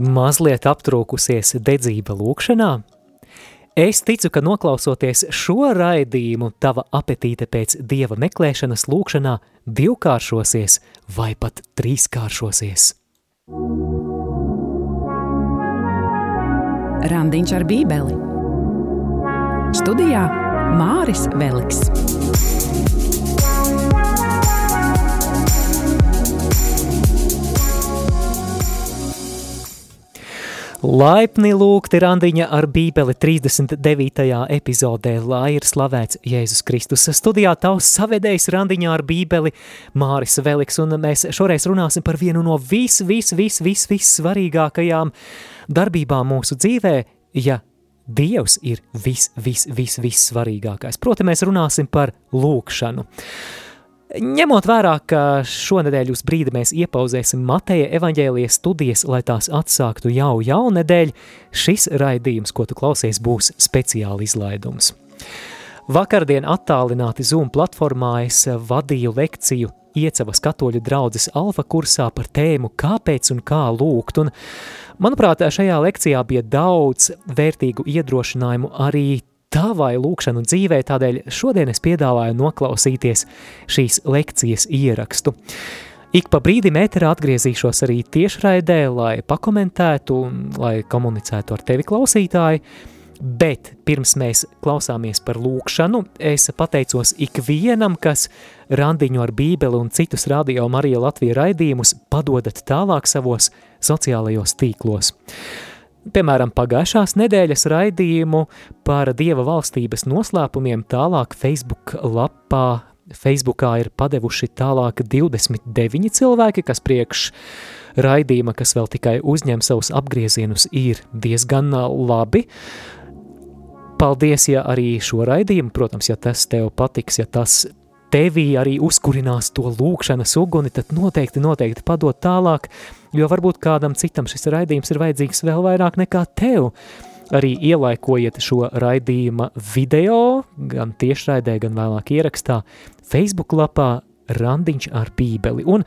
mazliet aptrūkusies dedzība lūkšanā? Es ticu, ka noklausoties šo raidījumu, tava apetīte pēc dieva meklēšanas lūkšanā divkāršosies vai pat trīskāršosies. Randiņš ar bībeli Studijā Māris Veliks. Laipni lūgti randiņa ar bībeli 39. epizodē, lai ir slavēts Jēzus Kristus. Studijā tavs savedējs randiņā ar bībeli Māris Veliks, un mēs šoreiz runāsim par vienu no vis, vis, vis, vis, vis svarīgākajām darbībām mūsu dzīvē, ja Dievs ir vis, vis, vis, vis svarīgākais. Proti, mēs runāsim par lūkšanu. Ņemot vērā, ka šonadēļ uz brīdi mēs iepauzēsim Mateja evaņģēlijas studijas, lai tās atsāktu jau jaunedēļ, šis raidījums, ko tu klausies, būs speciāli izlaidums. Vakardien attālināti Zoom platformā es vadīju lekciju Iecavas katoļu draudzes alfa kursā par tēmu kāpēc un kā lūgt, un manuprāt, šajā lekcijā bija daudz vērtīgu iedrošinājumu arī tavai lūkšanu dzīvē, tādēļ šodien es piedāvāju noklausīties šīs lekcijas ierakstu. Ik pa brīdim ēterā atgriezīšos arī tiešraidē, lai pakomentētu lai komunicētu ar tevi klausītāji, bet pirms mēs klausāmies par lūkšanu, es pateicos ikvienam, kas randiņu ar bībeli un citus radio Marija Latvija raidījumus padodat tālāk savos sociālajos tīklos. Piemēram, pagājušās nedēļas raidījumu par Dieva valstības noslēpumiem tālāk Facebook lapā, Facebookā ir padevuši tālāk 29 cilvēki, kas priekš raidījuma, kas vēl tikai uzņem savus apgriezienus, ir diezgan labi. Paldies, ja arī šo raidījumu, protams, ja tas tev patiks, ja tas tevī arī uzkurinās to lūkšanas uguni, tad noteikti, noteikti padot tālāk, jo varbūt kādam citam šis raidījums ir vajadzīgs vēl vairāk nekā tev. Arī ielaikojiet šo raidījuma video, gan tiešraidē, gan vēlāk ierakstā Facebook lapā randiņš ar bībeli. Un,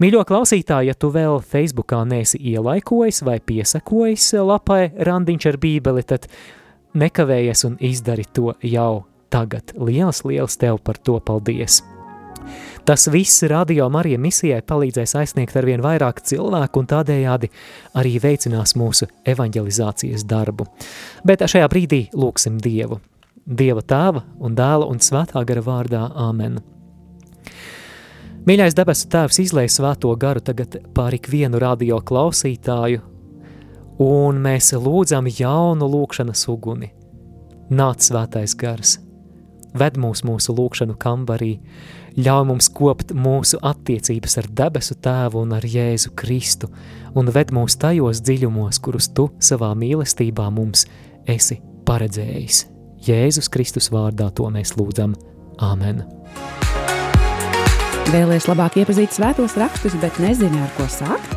mīļo klausītāji, ja tu vēl Facebookā neesi ielaikojis vai piesakojis lapai randiņš ar bībeli, tad nekavējies un izdari to jau tagad. Liels, liels tev par to paldies! Tas viss radio Marija misijai palīdzēs aizsniegt arvien vairāk cilvēku un tādējādi arī veicinās mūsu evanģelizācijas darbu. Bet šajā brīdī lūksim Dievu. Dieva tēva un dēla un svētā gara vārdā Āmen. Mīļais debesu tēvs izlēja svēto garu tagad pār ikvienu radio klausītāju, un mēs lūdzam jaunu lūkšanas uguni. Nāc svētais gars! Ved mūs mūsu lūkšanu kambarī, ļauj mums kopt mūsu attiecības ar debesu tēvu un ar Jēzu Kristu, un ved mūs tajos dziļumos, kurus tu savā mīlestībā mums esi paredzējis. Jēzus Kristus vārdā to mēs lūdzam. Āmen! Vēlēs labāk iepazīt svētos rakstus, bet nezini, ar ko sākt?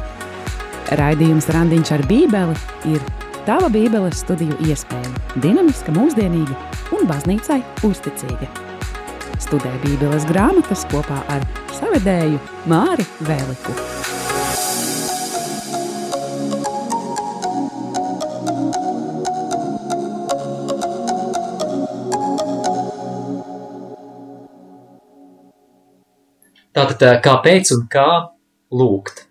Raidījums Randiņš ar bībeli ir tava bībeles studiju iespēja, dinamiska, mūsdienīga un baznīcai uzticīga. Studē Bībeles grāmatas kopā ar savedēju Māri Vēliku. Tātad, kāpēc un kā lūgt?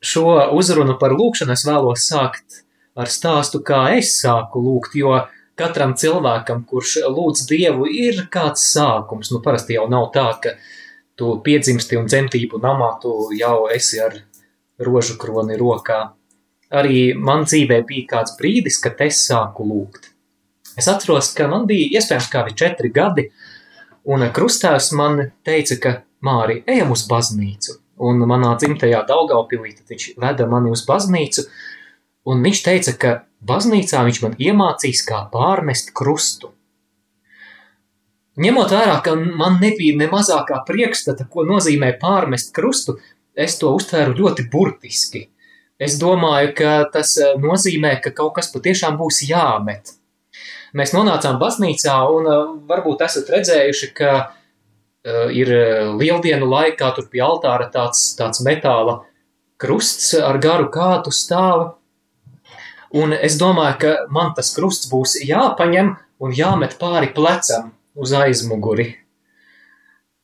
Šo uzrunu par lūkšanu es vēlos sākt ar stāstu, kā es sāku lūgt, jo uh, katram cilvēkam, kurš lūdz Dievu, ir kāds sākums. Nu, parasti jau nav tā, ka tu piedzimsti un dzemtību namā, tu jau esi ar rožu kroni rokā. Arī man dzīvē bija kāds brīdis, kad es sāku lūgt. Es atceros, ka man bija iespējams kādi četri gadi, un krustāvs man teica, ka Māri, ejam uz baznīcu. Un manā dzimtajā Daugaupilī viņš veda mani uz baznīcu, un viņš teica, ka Baznīcā viņš man iemācīs, kā pārmest krustu. Ņemot vērā, ka man nebija ne mazākā priekšstata, ko nozīmē pārmest krustu, es to uztvēru ļoti burtiski. Es domāju, ka tas eh, nozīmē, ka kaut kas patiešām būs jāmet. Mēs nonācām baznīcā un eh, varbūt esat redzējuši, ka uh, ir lieldienu laikā tur pie altāra tāds, tāds metāla krusts ar garu kātu stāva, un es domāju, ka man tas krusts būs jāpaņem un jāmet pāri plecam uz aizmuguri.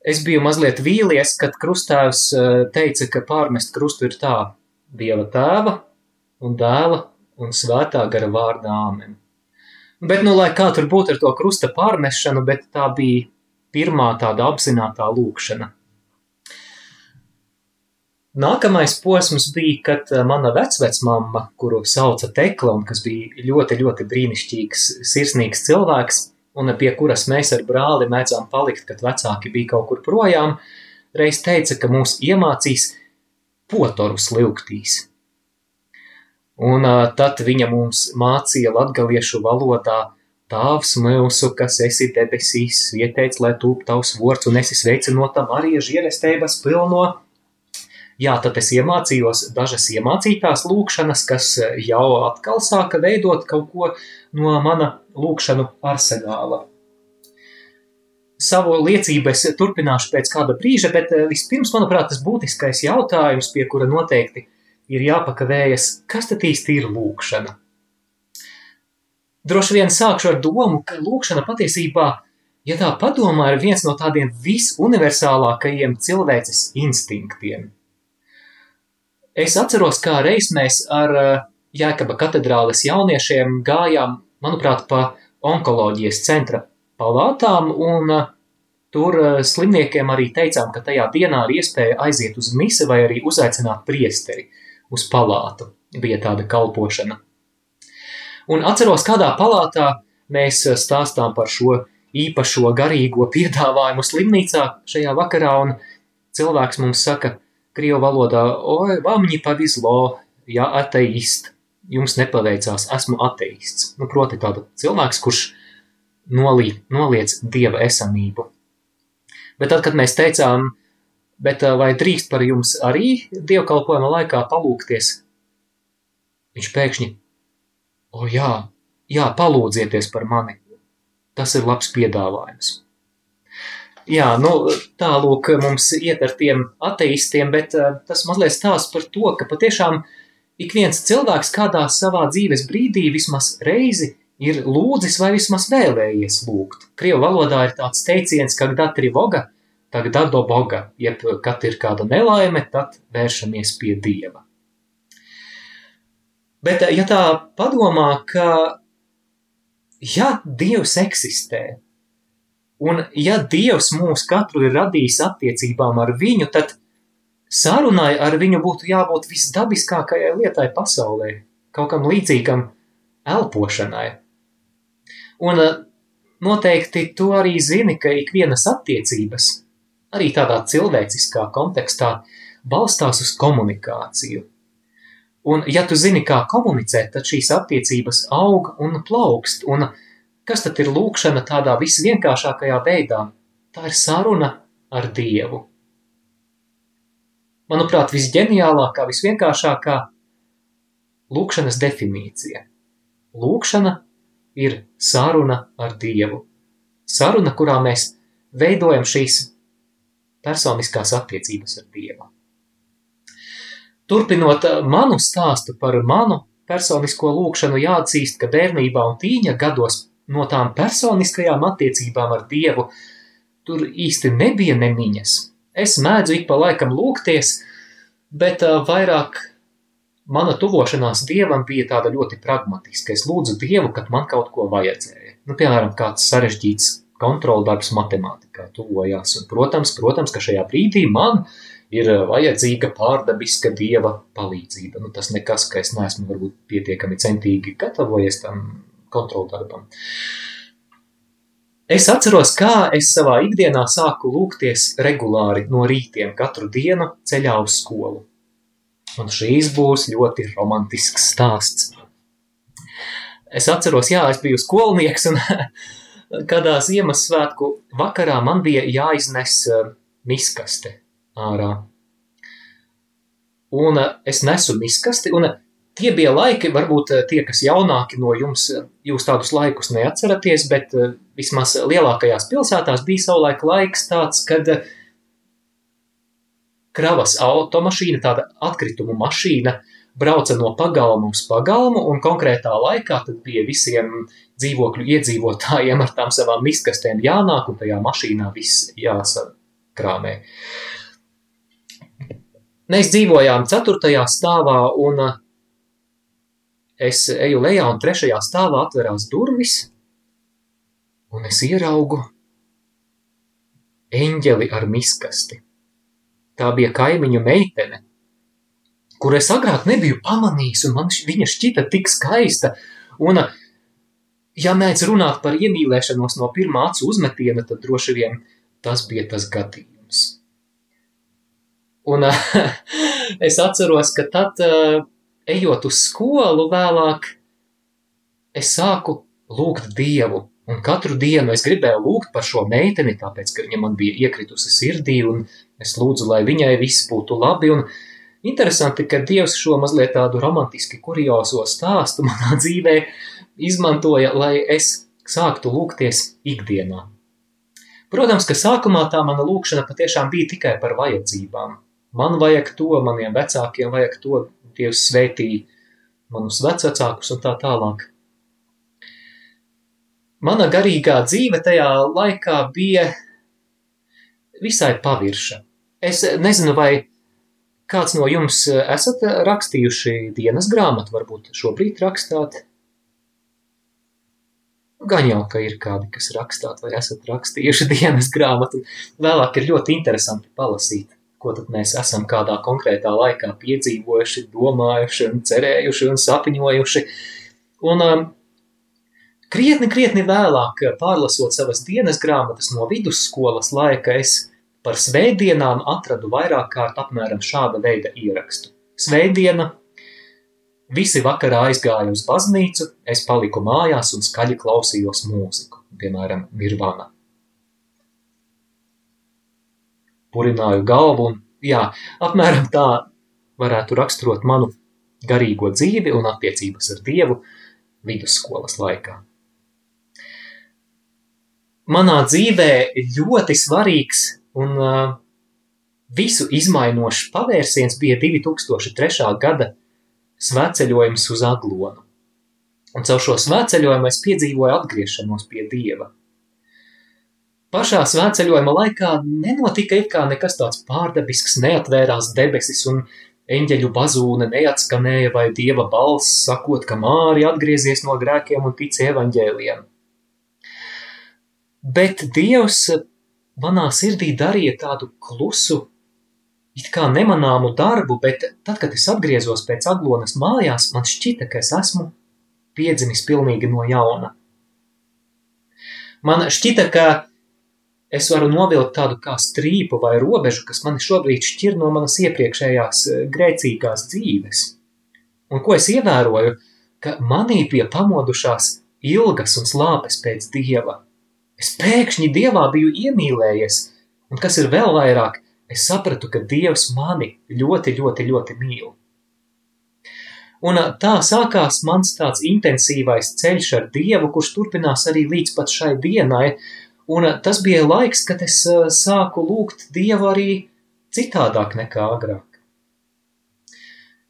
Es biju mazliet vīlies, kad krustāvs eh, teica, ka pārmest krustu ir tā Dieva tēva un dēla un svētā gara vārdā āmen. Bet, nu, lai kā tur būtu ar to krusta pārmešanu, bet tā bija pirmā tāda apzinātā lūkšana. Nākamais posms bija, kad eh, mana vecvecmamma, kuru sauca Tekla un kas bija ļoti, ļoti brīnišķīgs, sirsnīgs cilvēks, un pie kuras mēs ar brāli mēdzām palikt, kad vecāki bija kaut kur projām, reiz teica, ka mūs iemācīs potoru sliuktīs. Un uh, tad viņa mums mācīja latgaliešu valodā Tāvs mūsu, kas esi debesīs, ieteic, lai tūp tavs vords, un esi sveicinotam arī žierestēbas pilno Jā, tad es iemācījos dažas iemācītās lūkšanas, kas jau atkal sāka veidot kaut ko no mana lūkšanu arsenāla. Savu liecību es turpināšu pēc kāda brīža, bet eh, vispirms, manuprāt, tas būtiskais jautājums, pie kura noteikti ir jāpakavējas, kas tad īsti ir lūkšana? Droši vien sākšu ar domu, ka lūkšana patiesībā, ja tā padomā, ir viens no tādiem visuniversālākajiem cilvēces instinktiem. Es atceros, kā reiz mēs ar eh, Jēkaba katedrāles jauniešiem gājām, manuprāt, pa onkoloģijas centra palātām, un eh, tur eh, slimniekiem arī teicām, ka tajā dienā ir iespēja aiziet uz mise vai arī uzaicināt priesteri uz palātu. Bija tāda kalpošana. Un atceros, kādā palātā mēs stāstām par šo īpašo garīgo piedāvājumu slimnīcā šajā vakarā, un cilvēks mums saka, Krievu valodā, oi, vam ne pavislo, ja ateists, jums nepaveicās, esmu ateists. Nu, proti, tāda cilvēks, kurš nolī, noliec dieva esamību. Bet tad, kad mēs teicām, bet vai drīkst par jums arī dievkalpojuma laikā palūkties, viņš pēkšņi, o jā, jā, palūdzieties par mani. Tas ir labs piedāvājums. Jā, nu, tālūk mums iet ar tiem ateistiem, bet uh, tas mazliet stāsta par to, ka patiešām ik viens cilvēks kādā savā dzīves brīdī vismaz reizi ir lūdzis vai vismaz vēlējies lūgt. Krievu valodā ir tāds teiciens, ka datri voga, tagad do boga, jeb kad ir kāda nelaime, tad vēršamies pie Dieva. Bet, ja tā padomā, ka ja Dievs eksistē, Un ja Dievs mūs katru ir radījis attiecībām ar viņu, tad sarunai ar viņu būtu jābūt visdabiskākajai lietai pasaulē, kaut kam līdzīgam elpošanai. Un eh, noteikti tu arī zini, ka ikvienas attiecības, arī tādā cilvēciskā kontekstā, balstās uz komunikāciju. Un ja tu zini, kā komunicēt, tad šīs attiecības aug un plaukst, un Kas tad ir lūkšana tādā visvienkāršākajā veidā? Tā ir saruna ar Dievu. Manuprāt, visģeniālākā, visvienkāršākā lūkšanas definīcija. Lūkšana ir saruna ar Dievu. Saruna, kurā mēs veidojam šīs personiskās attiecības ar Dievu. Turpinot manu stāstu par manu personisko lūkšanu, jāatzīst, ka bērnībā un tīņa gados no tām personiskajām attiecībām ar Dievu tur īsti nebija nemiņas. Es mēdzu ik pa laikam lūgties, bet vairāk mana tuvošanās Dievam bija tāda ļoti pragmatiska. Es lūdzu Dievu, kad man kaut ko vajadzēja. Nu, piemēram, kāds sarežģīts kontroldarbs matemātikā tuvojās. Un, protams, protams, ka šajā brīdī man ir vajadzīga pārdabiska dieva palīdzība. Nu, tas nekas, ka es neesmu varbūt pietiekami centīgi gatavojies tam kontroldarbam. Es atceros, kā es savā ikdienā sāku lūgties regulāri no rītiem katru dienu ceļā uz skolu. Un šīs būs ļoti romantisks stāsts. Es atceros, jā, es biju skolnieks un kādā Ziemassvētku vakarā man bija jāiznes eh, miskaste ārā. Un eh, es nesu miskasti, un Tie bija laiki, varbūt eh, tie, kas jaunāki no jums, eh, jūs tādus laikus neatceraties, bet eh, vismaz lielākajās pilsētās bija savulaik laiks tāds, kad, kravas automašīna, tāda atkritumu mašīna, brauca no pagalma uz pagalmu, un konkrētā laikā tad bija visiem dzīvokļu iedzīvotājiem ar tām savām miskastēm jānāk, un tajā mašīnā viss jāsakrāmē. Mēs dzīvojām ceturtajā stāvā, un es eju lejā, un trešajā stāvā atverās durvis, un es ieraugu eņģeli ar miskasti. Tā bija kaimiņu meitene, kur es agrāk nebiju pamanījis, un man viņa šķita tik skaista. Un, ja mēdz runāt par iemīlēšanos no pirmā acu uzmetiena, tad droši vien tas bija tas gadījums. Un es atceros, ka tad, ejot uz skolu vēlāk, es sāku lūgt Dievu Un katru dienu es gribēju lūgt par šo meiteni, tāpēc, ka viņa man bija iekritusi sirdī, un es lūdzu, lai viņai viss būtu labi. Un interesanti, ka Dievs šo mazliet tādu romantiski kuriozo stāstu manā dzīvē izmantoja, lai es sāktu lūgties ikdienā. Protams, ka sākumā tā mana lūkšana patiešām bija tikai par vajadzībām. Man vajag to, maniem vecākiem vajag to, Dievs svētī manus vecākus un tā tālāk mana garīgā dzīve tajā laikā bija visai pavirša. Es nezinu, vai kāds no jums esat rakstījuši dienas grāmatu, varbūt šobrīd rakstāt. Gan jau, ka ir kādi, kas rakstāt, vai esat rakstījuši dienas grāmatu. Vēlāk ir ļoti interesanti palasīt, ko tad mēs esam kādā konkrētā laikā piedzīvojuši, domājuši un cerējuši un sapņojuši. Un um, Krietni, krietni vēlāk, pārlasot savas dienas grāmatas no vidusskolas laika, es par svētdienām atradu vairāk kārt apmēram šāda veida ierakstu. Svētdiena, visi vakarā aizgāja uz baznīcu, es paliku mājās un skaļi klausījos mūziku, piemēram, Nirvana. Purināju galvu un, jā, apmēram tā varētu raksturot manu garīgo dzīvi un attiecības ar Dievu vidusskolas laikā manā dzīvē ļoti svarīgs un uh, visu izmainošs pavērsiens bija 2003. gada svētceļojums uz Aglonu. Un caur šo svētceļojumu es piedzīvoju atgriešanos pie Dieva. Pašā svētceļojuma laikā nenotika it kā nekas tāds pārdabisks, neatvērās debesis un eņģeļu bazūne neatskanēja vai Dieva balss sakot, ka Māri atgriezies no grēkiem un tic evaņģēliem – bet Dievs manā sirdī darīja tādu klusu, it kā nemanāmu darbu, bet tad, kad es atgriezos pēc aglonas mājās, man šķita, ka es esmu piedzimis pilnīgi no jauna. Man šķita, ka es varu novilkt tādu kā strīpu vai robežu, kas mani šobrīd šķir no manas iepriekšējās eh, grēcīgās dzīves. Un ko es ievēroju, ka manī pie pamodušās ilgas un slāpes pēc Dieva – Es pēkšņi Dievā biju iemīlējies, un kas ir vēl vairāk, es sapratu, ka Dievs mani ļoti, ļoti, ļoti mīl. Un tā sākās mans tāds intensīvais ceļš ar Dievu, kurš turpinās arī līdz pat šai dienai, un tas bija laiks, kad es sāku lūgt Dievu arī citādāk nekā agrāk.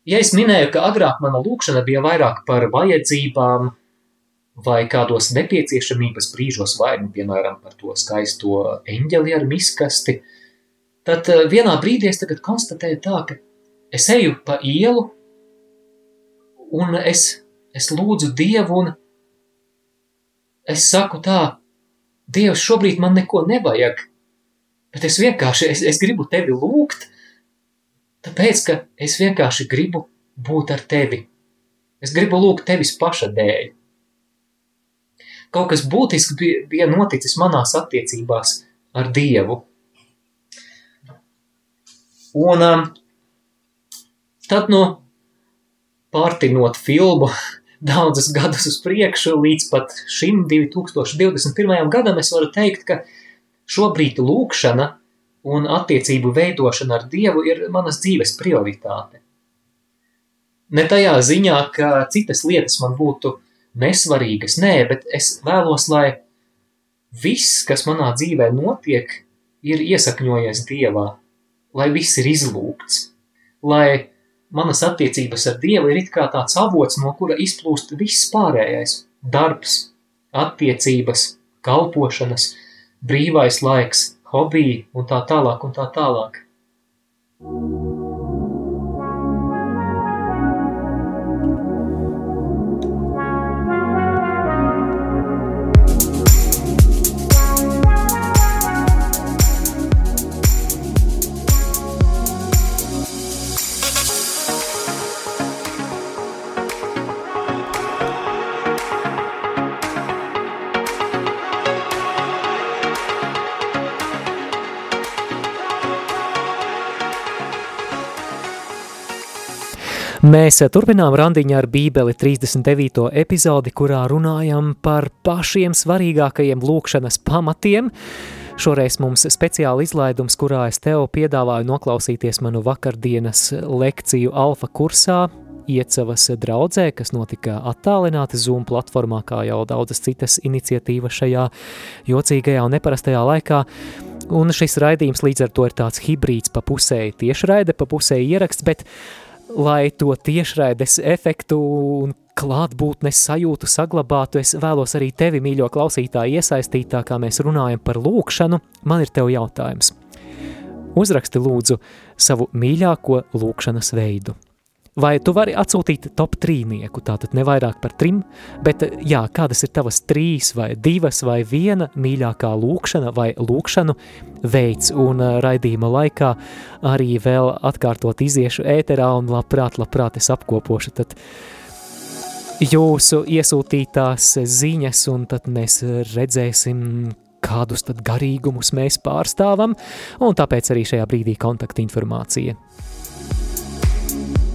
Ja es minēju, ka agrāk mana lūkšana bija vairāk par vajadzībām, vai kādos nepieciešamības brīžos, vai, nu, piemēram, par to skaisto eņģeli ar miskasti, tad eh, vienā brīdī es tagad konstatēju tā, ka es eju pa ielu un es, es lūdzu Dievu un es saku tā, Dievs, šobrīd man neko nevajag, bet es vienkārši, es, es gribu tevi lūgt, tāpēc, ka es vienkārši gribu būt ar tevi. Es gribu lūgt tevis paša dēļ kaut kas būtisks bija, bija noticis manās attiecībās ar Dievu. Un um, tad, nu, pārtinot filmu daudzus gadus uz priekšu, līdz pat šim 2021. gadam, es varu teikt, ka šobrīd lūkšana un attiecību veidošana ar Dievu ir manas dzīves prioritāte. Ne tajā ziņā, ka citas lietas man būtu nesvarīgas. Nē, bet es vēlos, lai viss, kas manā dzīvē notiek, ir iesakņojies Dievā. lai viss ir izlūgts, lai manas attiecības ar Dievu ir it kā tāds avots, no kura izplūst viss pārējais – darbs, attiecības, kalpošanas, brīvais laiks, hobiji un tā tālāk un tā tālāk. Mēs turpinām randiņu ar Bībeli 39. epizodi, kurā runājam par pašiem svarīgākajiem lūkšanas pamatiem. Šoreiz mums speciāli izlaidums, kurā es tev piedāvāju noklausīties manu vakardienas lekciju alfa kursā, Iecavas draudzē, kas notika attālināti Zoom platformā, kā jau daudzas citas iniciatīvas šajā jocīgajā un neparastajā laikā. Un šis raidījums līdz ar to ir tāds hibrīds pa pusēji tiešraide, pa pusēji ieraksts, bet lai to tiešraides efektu un klātbūtnes sajūtu saglabātu, es vēlos arī tevi, mīļo klausītāji, iesaistīt tā, kā mēs runājam par lūkšanu. Man ir tev jautājums. Uzraksti lūdzu savu mīļāko lūkšanas veidu. Vai tu vari atsūtīt top trīnieku, tātad ne vairāk par trim, bet jā, kādas ir tavas trīs vai divas vai viena mīļākā lūkšana vai lūkšanu veids? Un raidījuma laikā arī vēl atkārtot iziešu ēterā un labprāt, labprāt es apkopošu tad jūsu iesūtītās ziņas un tad mēs redzēsim, kādus tad garīgumus mēs pārstāvam. Un tāpēc arī šajā brīdī kontakta informācija.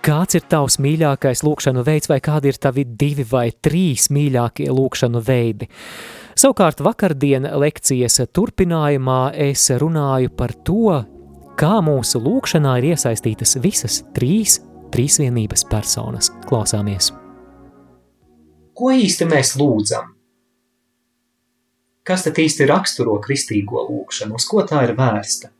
Kāds ir tavs mīļākais lūkšanu veids, vai kādi ir tavi divi vai trīs mīļākie lūkšanu veidi? Savukārt vakardien lekcijas turpinājumā es runāju par to, kā mūsu lūkšanā ir iesaistītas visas trīs trīsvienības personas. Klausāmies! Ko īsti mēs lūdzam? Kas tad īsti raksturo kristīgo lūkšanu? Uz ko tā ir vērsta?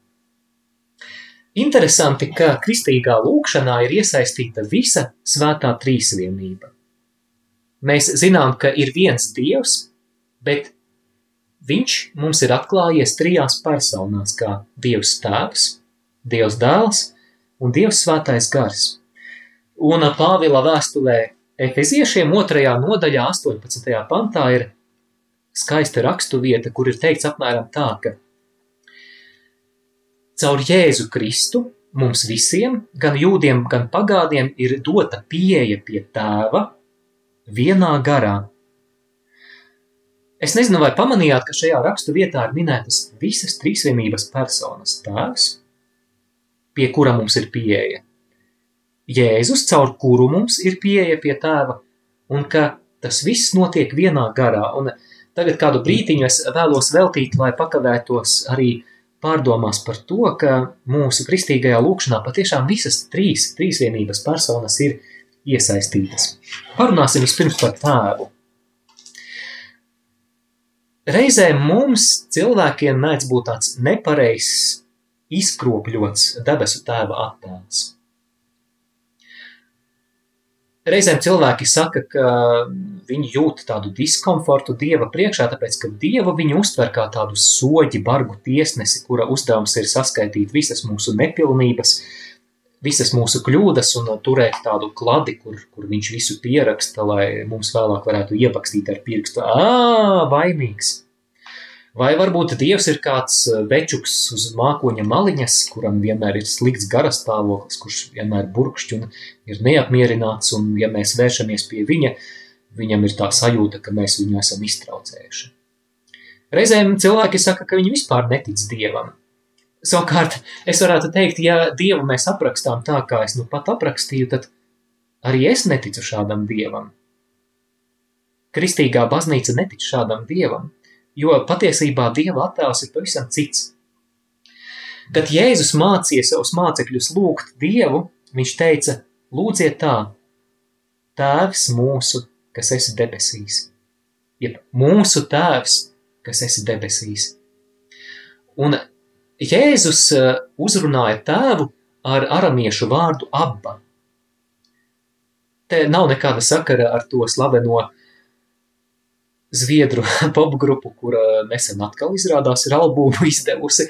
Interesanti, ka kristīgā lūkšanā ir iesaistīta visa svētā trīsvienība. Mēs zinām, ka ir viens dievs, bet viņš mums ir atklājies trijās personās, kā dievs tēvs, dievs dēls un dievs svētais gars. Un Pāvila vēstulē Efeziešiem otrajā nodaļā 18. pantā ir skaista rakstu vieta, kur ir teikts apmēram tā, ka Caur Jēzu Kristu mums visiem, gan jūdiem, gan pagādiem, ir dota pieeja pie tēva vienā garā. Es nezinu, vai pamanījāt, ka šajā rakstu vietā ir minētas visas trīsvienības personas tēvs, pie kura mums ir pieeja. Jēzus, caur kuru mums ir pieeja pie tēva, un ka tas viss notiek vienā garā. Un tagad kādu brītiņu es vēlos veltīt, lai pakavētos arī pārdomās par to, ka mūsu kristīgajā lūkšanā patiešām visas trīs trīsvienības personas ir iesaistītas. Parunāsim vispirms par tēvu. Reizēm mums cilvēkiem mēdz būt tāds nepareizs, izkropļots debesu tēva attēls. Reizēm cilvēki saka, ka viņi jūt tādu diskomfortu Dieva priekšā, tāpēc, ka Dievu viņi uztver kā tādu soģi, bargu tiesnesi, kura uzdevums ir saskaitīt visas mūsu nepilnības, visas mūsu kļūdas un turēt tādu kladi, kur, kur viņš visu pieraksta, lai mums vēlāk varētu iepakstīt ar pirkstu. Ā, vainīgs! Vai varbūt Dievs ir kāds eh, večuks uz mākoņa maliņas, kuram vienmēr ir slikts garastāvoklis, kurš vienmēr burkšķi un ir neapmierināts, un ja mēs vēršamies pie viņa, viņam ir tā sajūta, ka mēs viņu esam iztraucējuši. Reizēm cilvēki saka, ka viņi vispār netic Dievam. Savukārt, es varētu teikt, ja Dievu mēs aprakstām tā, kā es nu pat aprakstīju, tad arī es neticu šādam Dievam. Kristīgā baznīca netic šādam Dievam, jo patiesībā Dieva attēls ir pavisam cits. Kad Jēzus mācīja savus mācekļus lūgt Dievu, viņš teica, lūdziet tā, Tēvs mūsu, kas esi debesīs, jeb mūsu Tēvs, kas esi debesīs. Un Jēzus eh, uzrunāja tēvu ar aramiešu vārdu abba. Te nav nekāda sakara ar to slaveno zviedru popgrupu, kura nesen atkal izrādās ir albumu izdevusi,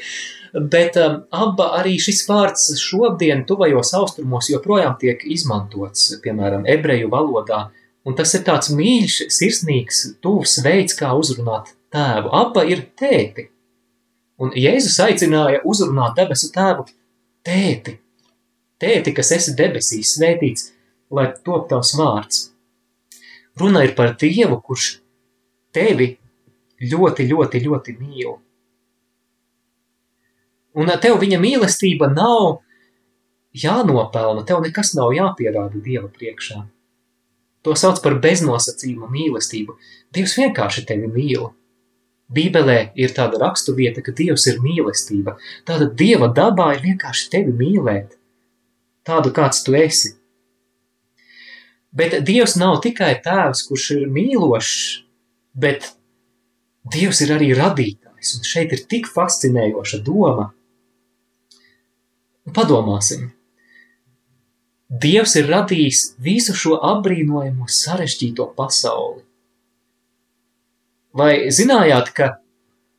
bet um, abba arī šis vārds šodien tuvajos austrumos joprojām tiek izmantots, piemēram, ebreju valodā, un tas ir tāds mīļš, sirsnīgs, tuvs veids, kā uzrunāt tēvu. Abba ir tēti. Un Jēzus aicināja uzrunāt debesu tēvu tēti, tēti, kas esi debesīs, svētīts, lai top tavs vārds. Runa ir par Dievu, kurš tevi ļoti, ļoti, ļoti mīl. Un tev viņa mīlestība nav jānopelna, tev nekas nav jāpierāda Dieva priekšā. To sauc par beznosacījuma mīlestību. Dievs vienkārši tevi mīl. Bībelē ir tāda raksturvieta, ka Dievs ir mīlestība. Tāda Dieva dabā ir vienkārši tevi mīlēt, tādu kāds tu esi. Bet Dievs nav tikai tēvs, kurš ir mīlošs, bet Dievs ir arī radītājs, un šeit ir tik fascinējoša doma. Padomāsim, Dievs ir radījis visu šo apbrīnojamo sarežģīto pasauli. Vai zinājāt, ka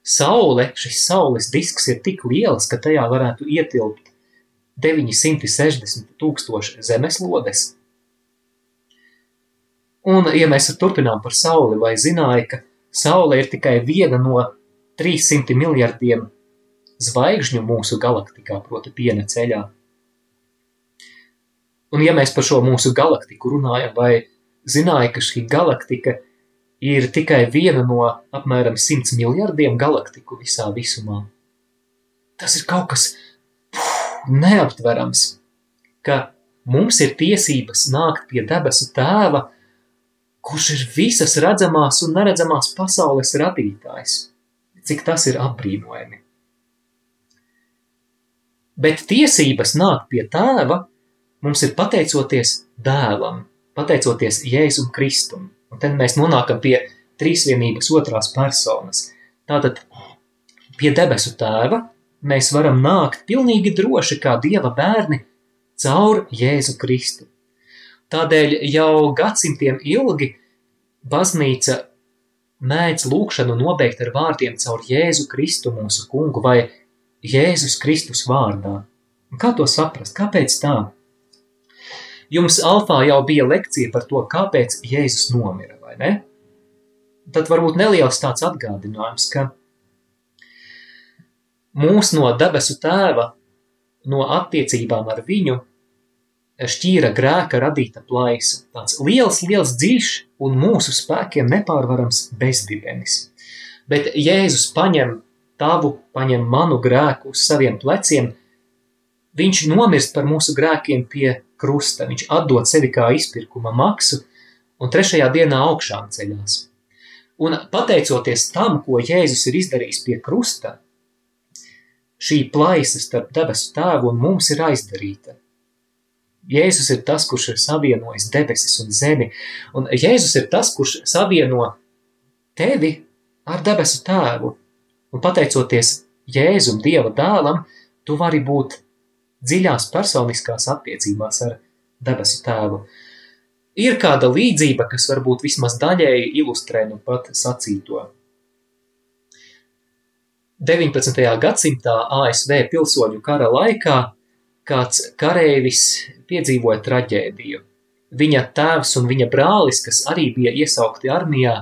Saule, šis saules disks ir tik liels, ka tajā varētu ietilpt 960 tūkstoši zemeslodes? Un, ja mēs turpinām par Sauli, vai zināja, ka Saule ir tikai viena no 300 miljardiem zvaigžņu mūsu galaktikā, proti piena ceļā? Un, ja mēs par šo mūsu galaktiku runājam, vai zināja, ka šī galaktika ir tikai viena no apmēram 100 miljardiem galaktiku visā visumā. Tas ir kaut kas puf, neaptverams, ka mums ir tiesības nākt pie debesu tēva, kurš ir visas redzamās un neredzamās pasaules radītājs. Cik tas ir apbrīnojami. Bet tiesības nākt pie tēva mums ir pateicoties dēlam, pateicoties Jēzum Kristum. Un tad mēs nonākam pie trīsvienības otrās personas. Tātad pie debesu tēva mēs varam nākt pilnīgi droši kā dieva bērni caur Jēzu Kristu. Tādēļ jau gadsimtiem ilgi baznīca mēdz lūkšanu nobeigt ar vārdiem caur Jēzu Kristu mūsu kungu vai Jēzus Kristus vārdā. Kā to saprast? Kāpēc tā? Jums alfā jau bija lekcija par to, kāpēc Jēzus nomira, vai ne? Tad varbūt neliels tāds atgādinājums, ka mūs no debesu tēva, no attiecībām ar viņu šķīra grēka radīta plaisa, tāds liels, liels dziļš un mūsu spēkiem nepārvarams bezdibenis. Bet Jēzus paņem tavu, paņem manu grēku uz saviem pleciem, viņš nomirst par mūsu grēkiem pie krusta, viņš atdod sevi kā izpirkuma maksu un trešajā dienā augšām ceļās. Un pateicoties tam, ko Jēzus ir izdarījis pie krusta, šī plaisa starp debesu tēvu un mums ir aizdarīta. Jēzus ir tas, kurš ir savienojis debesis un zemi, un Jēzus ir tas, kurš savieno tevi ar debesu tēvu. Un pateicoties Jēzum, Dieva dēlam, tu vari būt dziļās personiskās attiecībās ar debesu tēvu. Ir kāda līdzība, kas varbūt vismaz daļēji ilustrē nu pat sacīto. 19. gadsimtā ASV pilsoņu kara laikā kāds kareivis piedzīvoja traģēdiju. Viņa tēvs un viņa brālis, kas arī bija iesaukti armijā,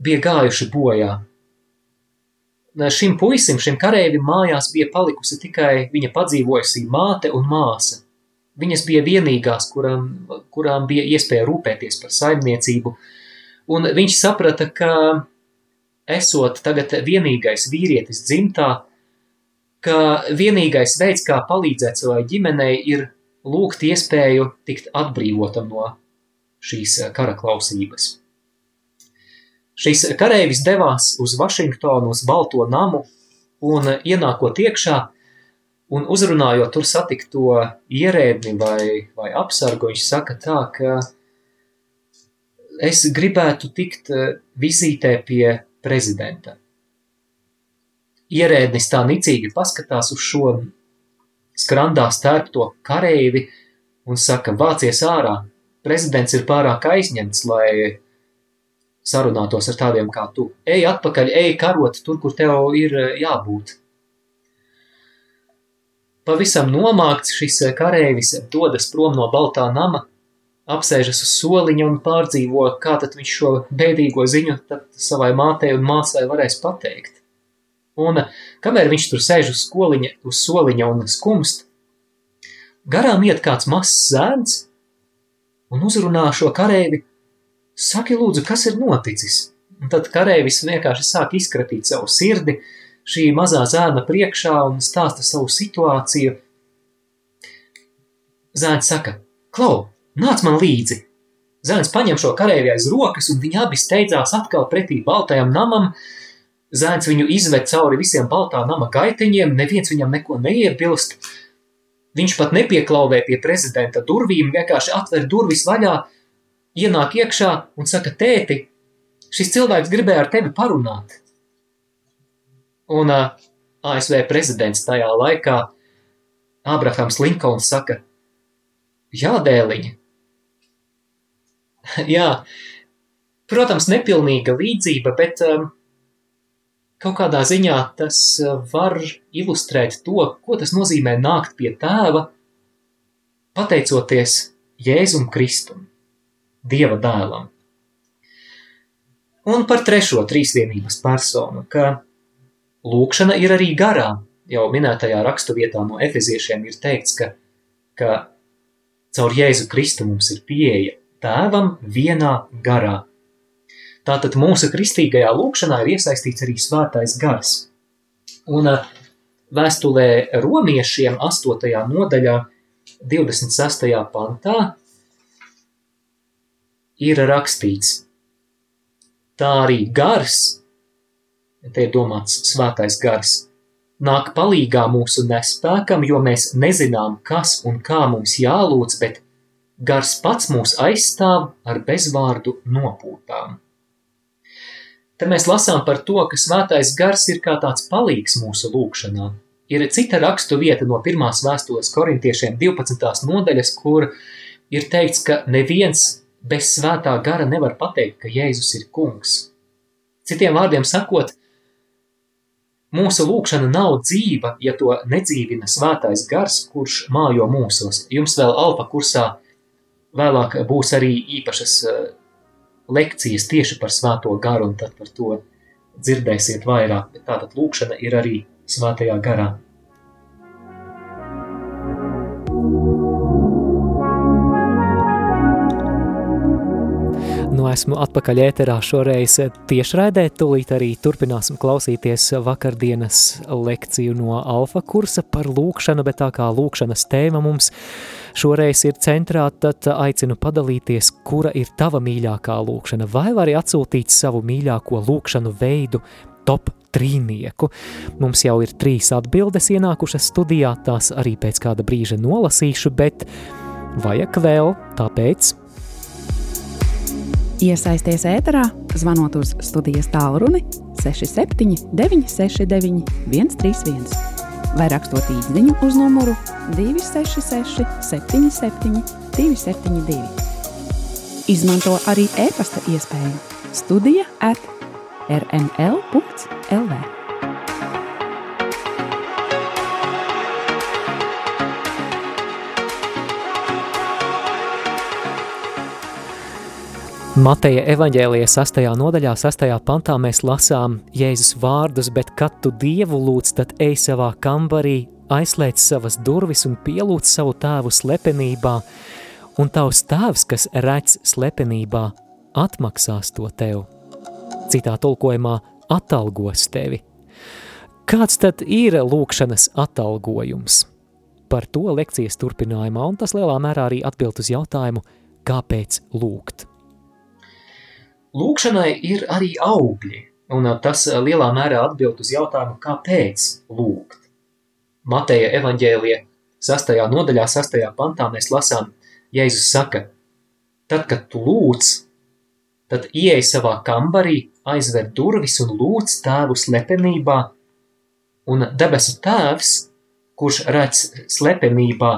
bija gājuši bojā šim puisim, šim kareivim mājās bija palikusi tikai viņa padzīvojusī māte un māsa. Viņas bija vienīgās, kurām, kurām bija iespēja rūpēties par saimniecību, un viņš saprata, ka esot tagad vienīgais vīrietis dzimtā, ka vienīgais veids, kā palīdzēt savai ģimenei, ir lūgt iespēju tikt atbrīvotam no šīs kara klausības. Šis kareivis devās uz Vašingtonu, uz Balto namu, un ienākot iekšā un uzrunājot tur satikto ierēdni vai, vai apsargu, viņš saka tā, ka es gribētu tikt vizītē pie prezidenta. Ierēdnis tā nicīgi paskatās uz šo skrandā stērpto kareivi un saka, vācies ārā, prezidents ir pārāk aizņemts, lai sarunātos ar tādiem kā tu. Ej atpakaļ, ej karot tur, kur tev ir eh, jābūt. Pavisam nomākts šis eh, kareivis dodas prom no baltā nama, apsēžas uz soliņa un pārdzīvo, kā tad viņš šo bēdīgo ziņu savai mātei un māsai varēs pateikt. Un kamēr viņš tur sēž uz, skoliņa, uz soliņa un skumst, garām iet kāds mazs zēns un uzrunā šo kareivi Saki, lūdzu, kas ir noticis? Un tad kareivis vienkārši sāk izkratīt savu sirdi šī mazā zēna priekšā un stāsta savu situāciju. Zēns saka, Klau, nāc man līdzi! Zēns paņem šo kareivi aiz rokas, un viņi abi steidzās atkal pretī baltajam namam. Zēns viņu izved cauri visiem baltā nama gaiteņiem, neviens viņam neko neiebilst. Viņš pat nepieklauvē pie prezidenta durvīm, vienkārši atver durvis vaļā, ienāk iekšā un saka, tēti, šis cilvēks gribēja ar tevi parunāt. Un uh, ASV prezidents tajā laikā, Abrahams Linkolns, saka, jā, dēliņa. jā, protams, nepilnīga līdzība, bet um, kaut kādā ziņā tas var ilustrēt to, ko tas nozīmē nākt pie tēva, pateicoties Jēzum Kristum. Dieva dēlam. Un par trešo trīsvienības personu, ka lūkšana ir arī garā. Jau minētajā raksturvietā no efeziešiem ir teikts, ka, ka caur Jēzu Kristu mums ir pieeja tēvam vienā garā. Tātad mūsu kristīgajā lūkšanā ir iesaistīts arī svētais gars. Un vēstulē romiešiem 8. nodaļā 26. pantā ir rakstīts. Tā arī gars, te ir domāts svētais gars, nāk palīgā mūsu nespēkam, jo mēs nezinām, kas un kā mums jālūdz, bet gars pats mūs aizstāv ar bezvārdu nopūtām. Te mēs lasām par to, ka svētais gars ir kā tāds palīgs mūsu lūkšanā. Ir cita rakstu vieta no pirmās vēstules korintiešiem 12. nodaļas, kur ir teikts, ka neviens bez svētā gara nevar pateikt, ka Jēzus ir kungs. Citiem vārdiem sakot, mūsu lūkšana nav dzīva, ja to nedzīvina svētais gars, kurš mājo mūsos. Jums vēl alfa kursā vēlāk būs arī īpašas eh, lekcijas tieši par svēto garu, un tad par to dzirdēsiet vairāk, bet tātad lūkšana ir arī svētajā garā. Nu, esmu atpakaļ ēterā šoreiz tiešraidē, tūlīt arī turpināsim klausīties vakardienas lekciju no alfa kursa par lūkšanu, bet tā kā lūkšanas tēma mums šoreiz ir centrā, tad aicinu padalīties, kura ir tava mīļākā lūkšana, vai vari atsūtīt savu mīļāko lūkšanu veidu top trīnieku. Mums jau ir trīs atbildes ienākušas studijā, tās arī pēc kāda brīža nolasīšu, bet vajag vēl, tāpēc. Iesaisties ēterā, zvanot uz studijas tālruni 67 969 131 vai rakstot īsiņu uz numuru 266 77 272. Izmanto arī e-pasta iespēju Studija at rml.lv. Mateja evaņģēlija 6. nodaļā, 6. pantā mēs lasām Jēzus vārdus, bet kad tu Dievu lūdz, tad ej savā kambarī, aizslēdz savas durvis un pielūdz savu tēvu slepenībā, un tavs tēvs, kas redz slepenībā, atmaksās to tev. Citā tulkojumā atalgos tevi. Kāds tad ir lūkšanas atalgojums? Par to lekcijas turpinājumā, un tas lielā mērā arī atbild uz jautājumu, kāpēc lūgt. Lūkšanai ir arī augļi, un tas lielā mērā atbild uz jautājumu, kāpēc lūgt. Mateja evaņģēlija 6. nodaļā, 6. pantā mēs lasām, Jēzus saka, tad, kad tu lūdz, tad ieej savā kambarī, aizver durvis un lūdz tēvu slepenībā, un debesu tēvs, kurš redz slepenībā,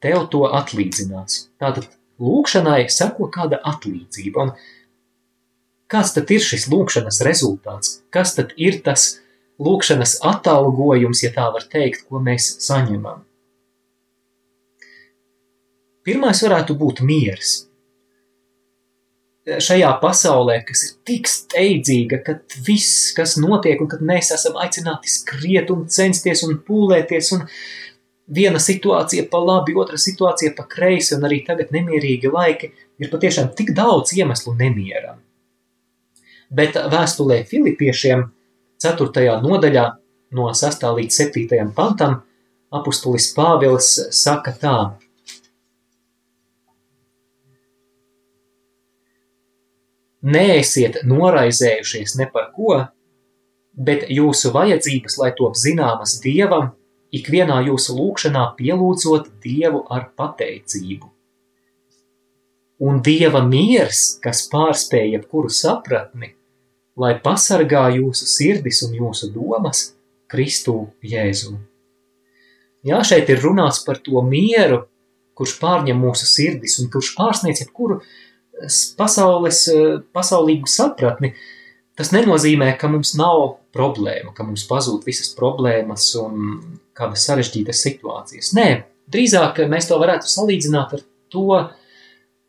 tev to atlīdzinās. Tātad lūkšanai seko kāda atlīdzība, un kāds tad ir šis lūkšanas rezultāts? Kas tad ir tas lūkšanas atalgojums, ja tā var teikt, ko mēs saņemam? Pirmais varētu būt miers šajā pasaulē, kas ir tik steidzīga, kad viss, kas notiek, un kad mēs esam aicināti skriet un censties un pūlēties, un viena situācija pa labi, otra situācija pa kreisi, un arī tagad nemierīgi laiki, ir patiešām tik daudz iemeslu nemieram. Bet vēstulē Filipiešiem 4. nodaļā no 6. līdz 7. pantam apustulis Pāvils saka tā – Neesiet noraizējušies ne par ko, bet jūsu vajadzības, lai top zināmas Dievam, ikvienā jūsu lūkšanā pielūdzot Dievu ar pateicību. Un Dieva miers, kas pārspēja jebkuru sapratni, lai pasargā jūsu sirdis un jūsu domas Kristu Jēzu. Jā, šeit ir runāts par to mieru, kurš pārņem mūsu sirdis un kurš pārsniedz jebkuru pasaules, eh, pasaulīgu sapratni, tas nenozīmē, ka mums nav problēma, ka mums pazūd visas problēmas un kādas sarežģītas situācijas. Nē, drīzāk mēs to varētu salīdzināt ar to,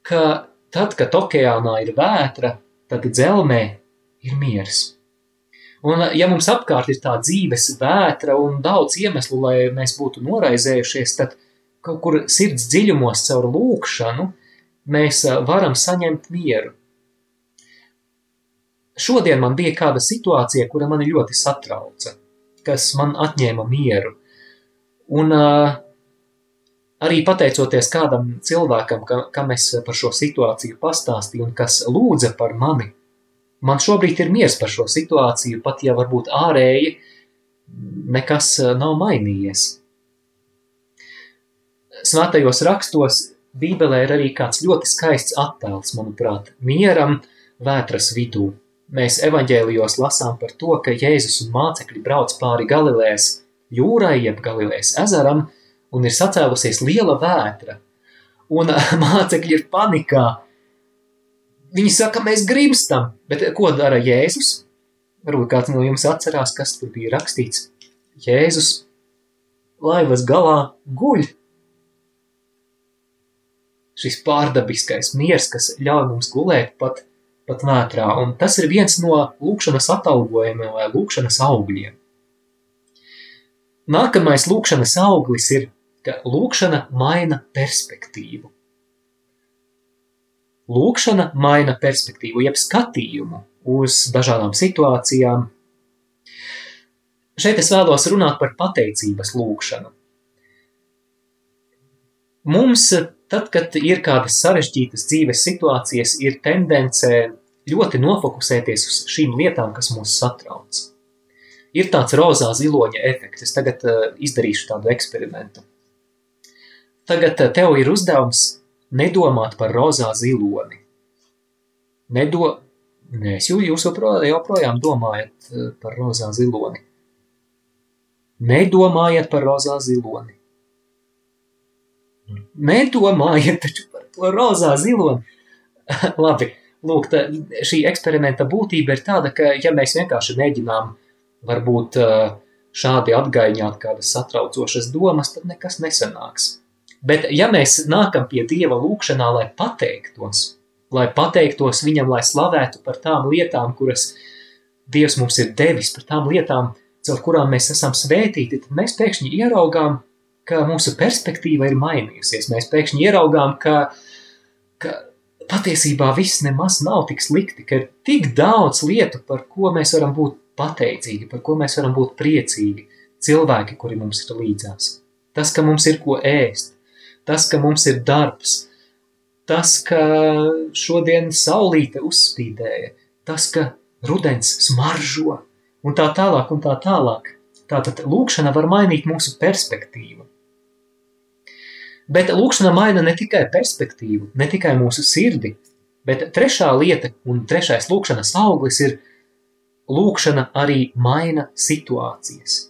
ka tad, kad okeānā ir vētra, tad dzelmē ir miers. Un, ja mums apkārt ir tā dzīves vētra un daudz iemeslu, lai mēs būtu noraizējušies, tad kaut kur sirds dziļumos caur lūkšanu mēs varam saņemt mieru. Šodien man bija kāda situācija, kura mani ļoti satrauca, kas man atņēma mieru. Un uh, arī pateicoties kādam cilvēkam, ka, kam es par šo situāciju pastāstīju un kas lūdza par mani, man šobrīd ir miers par šo situāciju, pat ja varbūt ārēji nekas nav mainījies. Svētajos rakstos Bībelē ir arī kāds ļoti skaists attēls, manuprāt, mieram vētras vidū. Mēs evaņģēlijos lasām par to, ka Jēzus un mācekļi brauc pāri Galilēs jūrai, jeb Galilēs ezeram, un ir sacēlusies liela vētra. Un mācekļi ir panikā. Viņi saka, mēs grimstam, bet ko dara Jēzus? Varbūt kāds no jums atcerās, kas tur bija rakstīts. Jēzus laivas galā guļ šis pārdabiskais miers, kas ļauj mums gulēt pat, pat vētrā. Un tas ir viens no lūkšanas atalgojumiem vai lūkšanas augļiem. Nākamais lūkšanas auglis ir, ka lūkšana maina perspektīvu. Lūkšana maina perspektīvu, jeb skatījumu uz dažādām situācijām. Šeit es vēlos runāt par pateicības lūkšanu. Mums Tad, kad ir kādas sarežģītas dzīves situācijas, ir tendence ļoti nofokusēties uz šīm lietām, kas mūs satrauc. Ir tāds rozā ziloņa efekts. Es tagad uh, izdarīšu tādu eksperimentu. Tagad uh, tev ir uzdevums nedomāt par rozā ziloni. Nedo... Nē, es jūs joprojām, joprojām domājat uh, par rozā ziloni. Nedomājiet par rozā ziloni. Nedomājiet taču par to rozā ziloni. Labi, lūk, tā, šī eksperimenta būtība ir tāda, ka ja mēs vienkārši mēģinām varbūt šādi atgaiņāt kādas satraucošas domas, tad nekas nesanāks. Bet ja mēs nākam pie Dieva lūkšanā, lai pateiktos, lai pateiktos Viņam, lai slavētu par tām lietām, kuras Dievs mums ir devis, par tām lietām, caur kurām mēs esam svētīti, tad mēs pēkšņi ieraugām ka mūsu perspektīva ir mainījusies. Mēs pēkšņi ieraugām, ka, ka patiesībā viss nemaz nav tik slikti, ka ir tik daudz lietu, par ko mēs varam būt pateicīgi, par ko mēs varam būt priecīgi, cilvēki, kuri mums ir līdzās. Tas, ka mums ir ko ēst, tas, ka mums ir darbs, tas, ka šodien saulīte uzspīdēja, tas, ka rudens smaržo, un tā tālāk, un tā tālāk. Tātad lūkšana var mainīt mūsu perspektīvu. Bet lūkšana maina ne tikai perspektīvu, ne tikai mūsu sirdi, bet trešā lieta un trešais lūkšanas auglis ir lūkšana arī maina situācijas.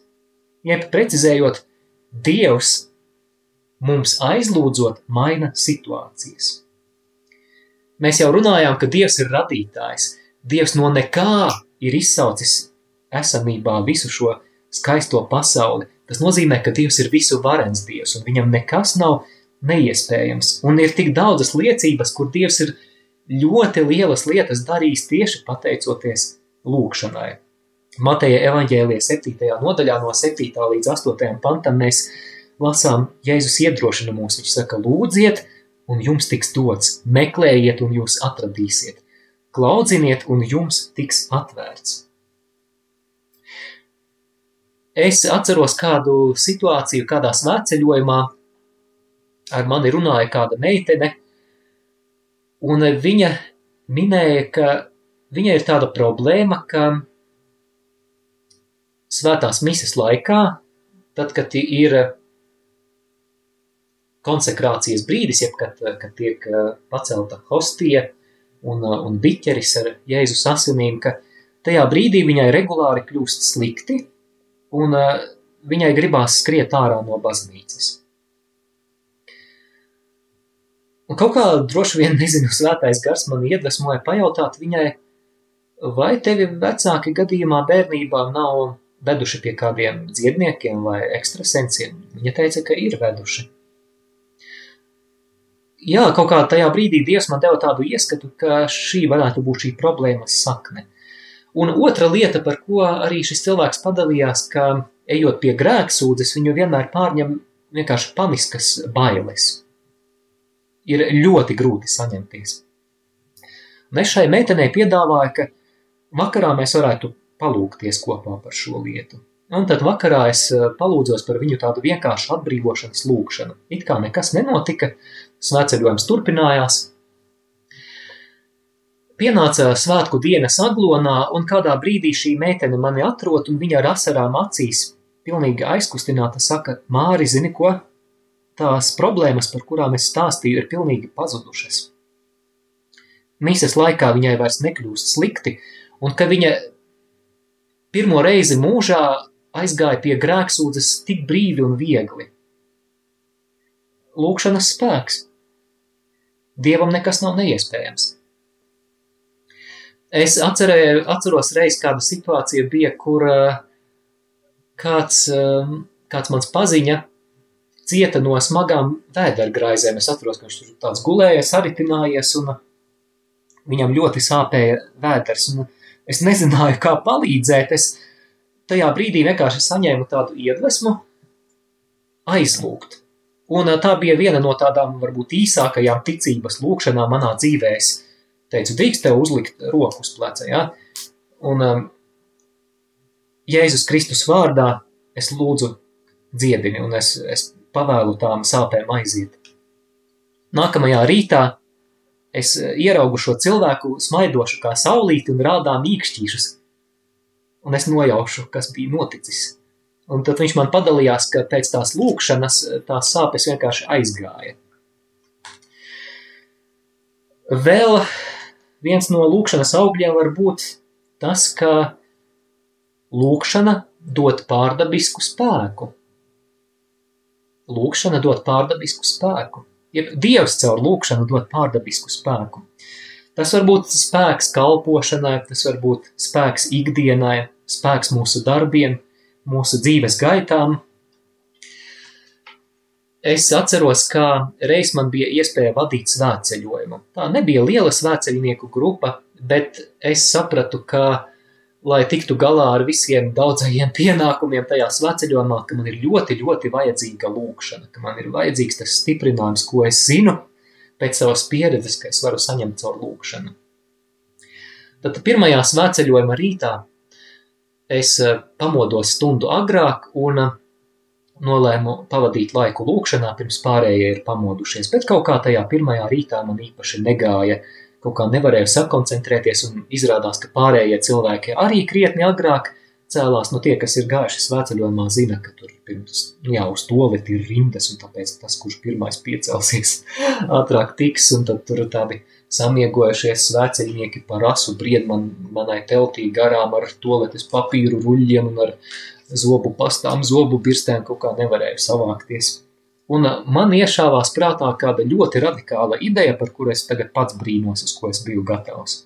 Jeb precizējot, Dievs mums aizlūdzot maina situācijas. Mēs jau runājām, ka Dievs ir radītājs. Dievs no nekā ir izsaucis esamībā visu šo skaisto pasauli. Tas nozīmē, ka Dievs ir visu varens Dievs, un viņam nekas nav neiespējams. Un ir tik daudzas liecības, kur Dievs ir ļoti lielas lietas darījis tieši pateicoties lūkšanai. Mateja evaņģēlija 7. nodaļā no 7. līdz 8. pantam mēs lasām Jēzus iedrošina mūs. Viņš saka, lūdziet, un jums tiks dots, meklējiet, un jūs atradīsiet, klaudziniet, un jums tiks atvērts. Es atceros kādu situāciju, kādā svētceļojumā ar mani runāja kāda meitene, un viņa minēja, ka viņai ir tāda problēma, ka svētās mises laikā, tad, kad ir konsekrācijas brīdis, jeb kad, kad tiek eh, pacelta hostija un, eh, un biķeris ar Jēzus asinīm, ka tajā brīdī viņai regulāri kļūst slikti un eh, viņai gribās skriet ārā no baznīcas. Un kaut kā droši vien, nezinu, svētais gars man iedvesmoja pajautāt viņai, vai tevi vecāki gadījumā bērnībā nav veduši pie kādiem dziedniekiem vai ekstrasensiem. Viņa teica, ka ir veduši. Jā, kaut kā tajā brīdī Dievs man deva tādu ieskatu, ka šī varētu būt šī problēmas sakne. Un otra lieta, par ko arī šis cilvēks padalījās, ka ejot pie grēksūdzes, viņu vienmēr pārņem vienkārši paniskas bailes. Ir ļoti grūti saņemties. Un es šai meitenei piedāvāju, ka vakarā mēs varētu palūkties kopā par šo lietu. Un tad vakarā es eh, palūdzos par viņu tādu vienkāršu atbrīvošanas lūgšanu. It kā nekas nenotika, svētceļojums turpinājās. Pienāca svētku dienas aglonā, un kādā brīdī šī meitene mani atrod, un viņa ar asarām acīs, pilnīgi aizkustināta, saka, Māri, zini ko? Tās problēmas, par kurām es stāstīju, ir pilnīgi pazudušas. Mīses laikā viņai vairs nekļūst slikti, un ka viņa pirmo reizi mūžā aizgāja pie grēksūdzes tik brīvi un viegli. Lūkšanas spēks. Dievam nekas nav neiespējams. Es atcerēju, atceros reiz kāda situācija bija, kur kāds, kāds mans paziņa cieta no smagām vēdergraizēm. Es atceros, ka viņš tur tāds gulēja, saritinājies un viņam ļoti sāpēja vēders. Un Es nezināju, kā palīdzēt. Es tajā brīdī vienkārši saņēmu tādu iedvesmu aizlūgt. Un tā bija viena no tādām varbūt īsākajām ticības lūkšanām manā dzīvē. Es teicu, drīkst tev uzlikt roku uz pleca, ja? Un um, Jēzus Kristus vārdā es lūdzu dziedini un es, es pavēlu tām sāpēm aiziet. Nākamajā rītā es ieraugu šo cilvēku smaidošu kā saulīti un rādā mīkšķīšus. Un es nojaušu, kas bija noticis. Un tad viņš man padalījās, ka pēc tās lūkšanas eh, tās sāpes vienkārši aizgāja. Vēl viens no lūkšanas augļiem var būt tas, ka lūkšana dod pārdabisku spēku. Lūkšana dod pārdabisku spēku ja Dievs caur lūkšanu dod pārdabisku spēku. Tas var būt spēks kalpošanai, tas var būt spēks ikdienai, spēks mūsu darbiem, mūsu dzīves gaitām. Es atceros, kā reiz man bija iespēja vadīt svētceļojumu. Tā nebija liela svētceļnieku grupa, bet es sapratu, ka lai tiktu galā ar visiem daudzajiem pienākumiem tajā sveceļojumā, ka man ir ļoti, ļoti vajadzīga lūkšana, ka man ir vajadzīgs tas stiprinājums, ko es zinu pēc savas pieredzes, ka es varu saņemt caur lūkšanu. Tad pirmajā sveceļojuma rītā es pamodos stundu agrāk un nolēmu pavadīt laiku lūkšanā, pirms pārējie ir pamodušies, bet kaut kā tajā pirmajā rītā man īpaši negāja, kaut kā nevarēju sakoncentrēties un izrādās, ka pārējie cilvēki arī krietni agrāk cēlās, nu tie, kas ir gājuši svētceļojumā, zina, ka tur pirms, nu jā, uz toleti ir rindas, un tāpēc tas, kurš pirmais piecelsies, ātrāk tiks, un tad tur tādi samiegojušies svēceļnieki par asu bried man, manai teltī garām ar toletes papīru ruļļiem un ar zobu pastām, zobu birstēm kaut kā nevarēju savākties. Un man iešāvās prātā kāda ļoti radikāla ideja, par kuru es tagad pats brīnos, uz ko es biju gatavs.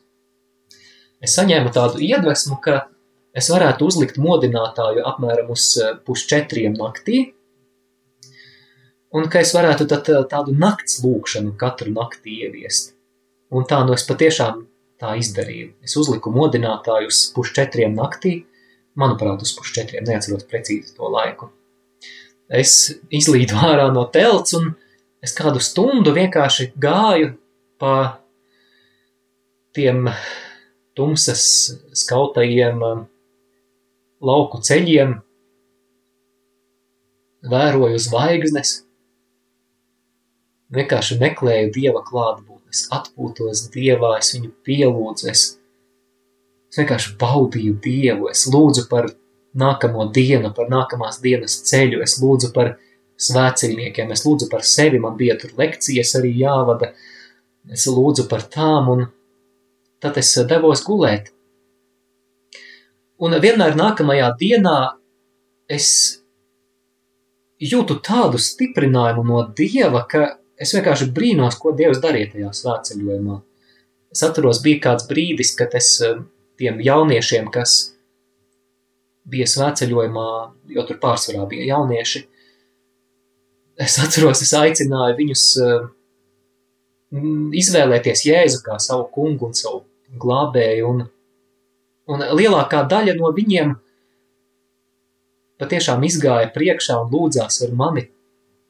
Es saņēmu tādu iedvesmu, ka es varētu uzlikt modinātāju apmēram uz pusčetriem naktī, un ka es varētu tad tādu nakts lūkšanu katru nakti ieviest. Un tā nu es patiešām tā izdarīju. Es uzliku modinātāju uz pusčetriem naktī, manuprāt, uz pusčetriem, neatceros precīzi to laiku. Es izlīdu ārā no telts un es kādu stundu vienkārši gāju pa tiem tumsas skautajiem lauku ceļiem, vēroju zvaigznes, vienkārši meklēju dieva klātbūtni, es atpūtos dievā, es viņu pielūdzu, es, es vienkārši baudīju dievu, es lūdzu par nākamo dienu, par nākamās dienas ceļu, es lūdzu par svēceļniekiem, es lūdzu par sevi, man bija tur lekcijas arī jāvada, es lūdzu par tām, un tad es devos gulēt. Un vienmēr nākamajā dienā es jūtu tādu stiprinājumu no Dieva, ka es vienkārši brīnos, ko Dievs darīja tajā svētceļojumā. Es atceros, bija kāds brīdis, kad es eh, tiem jauniešiem, kas bija svētceļojumā, jo tur pārsvarā bija jaunieši, es atceros, es aicināju viņus eh, izvēlēties Jēzu kā savu kungu un savu glābēju, un Un lielākā daļa no viņiem patiešām izgāja priekšā un lūdzās ar mani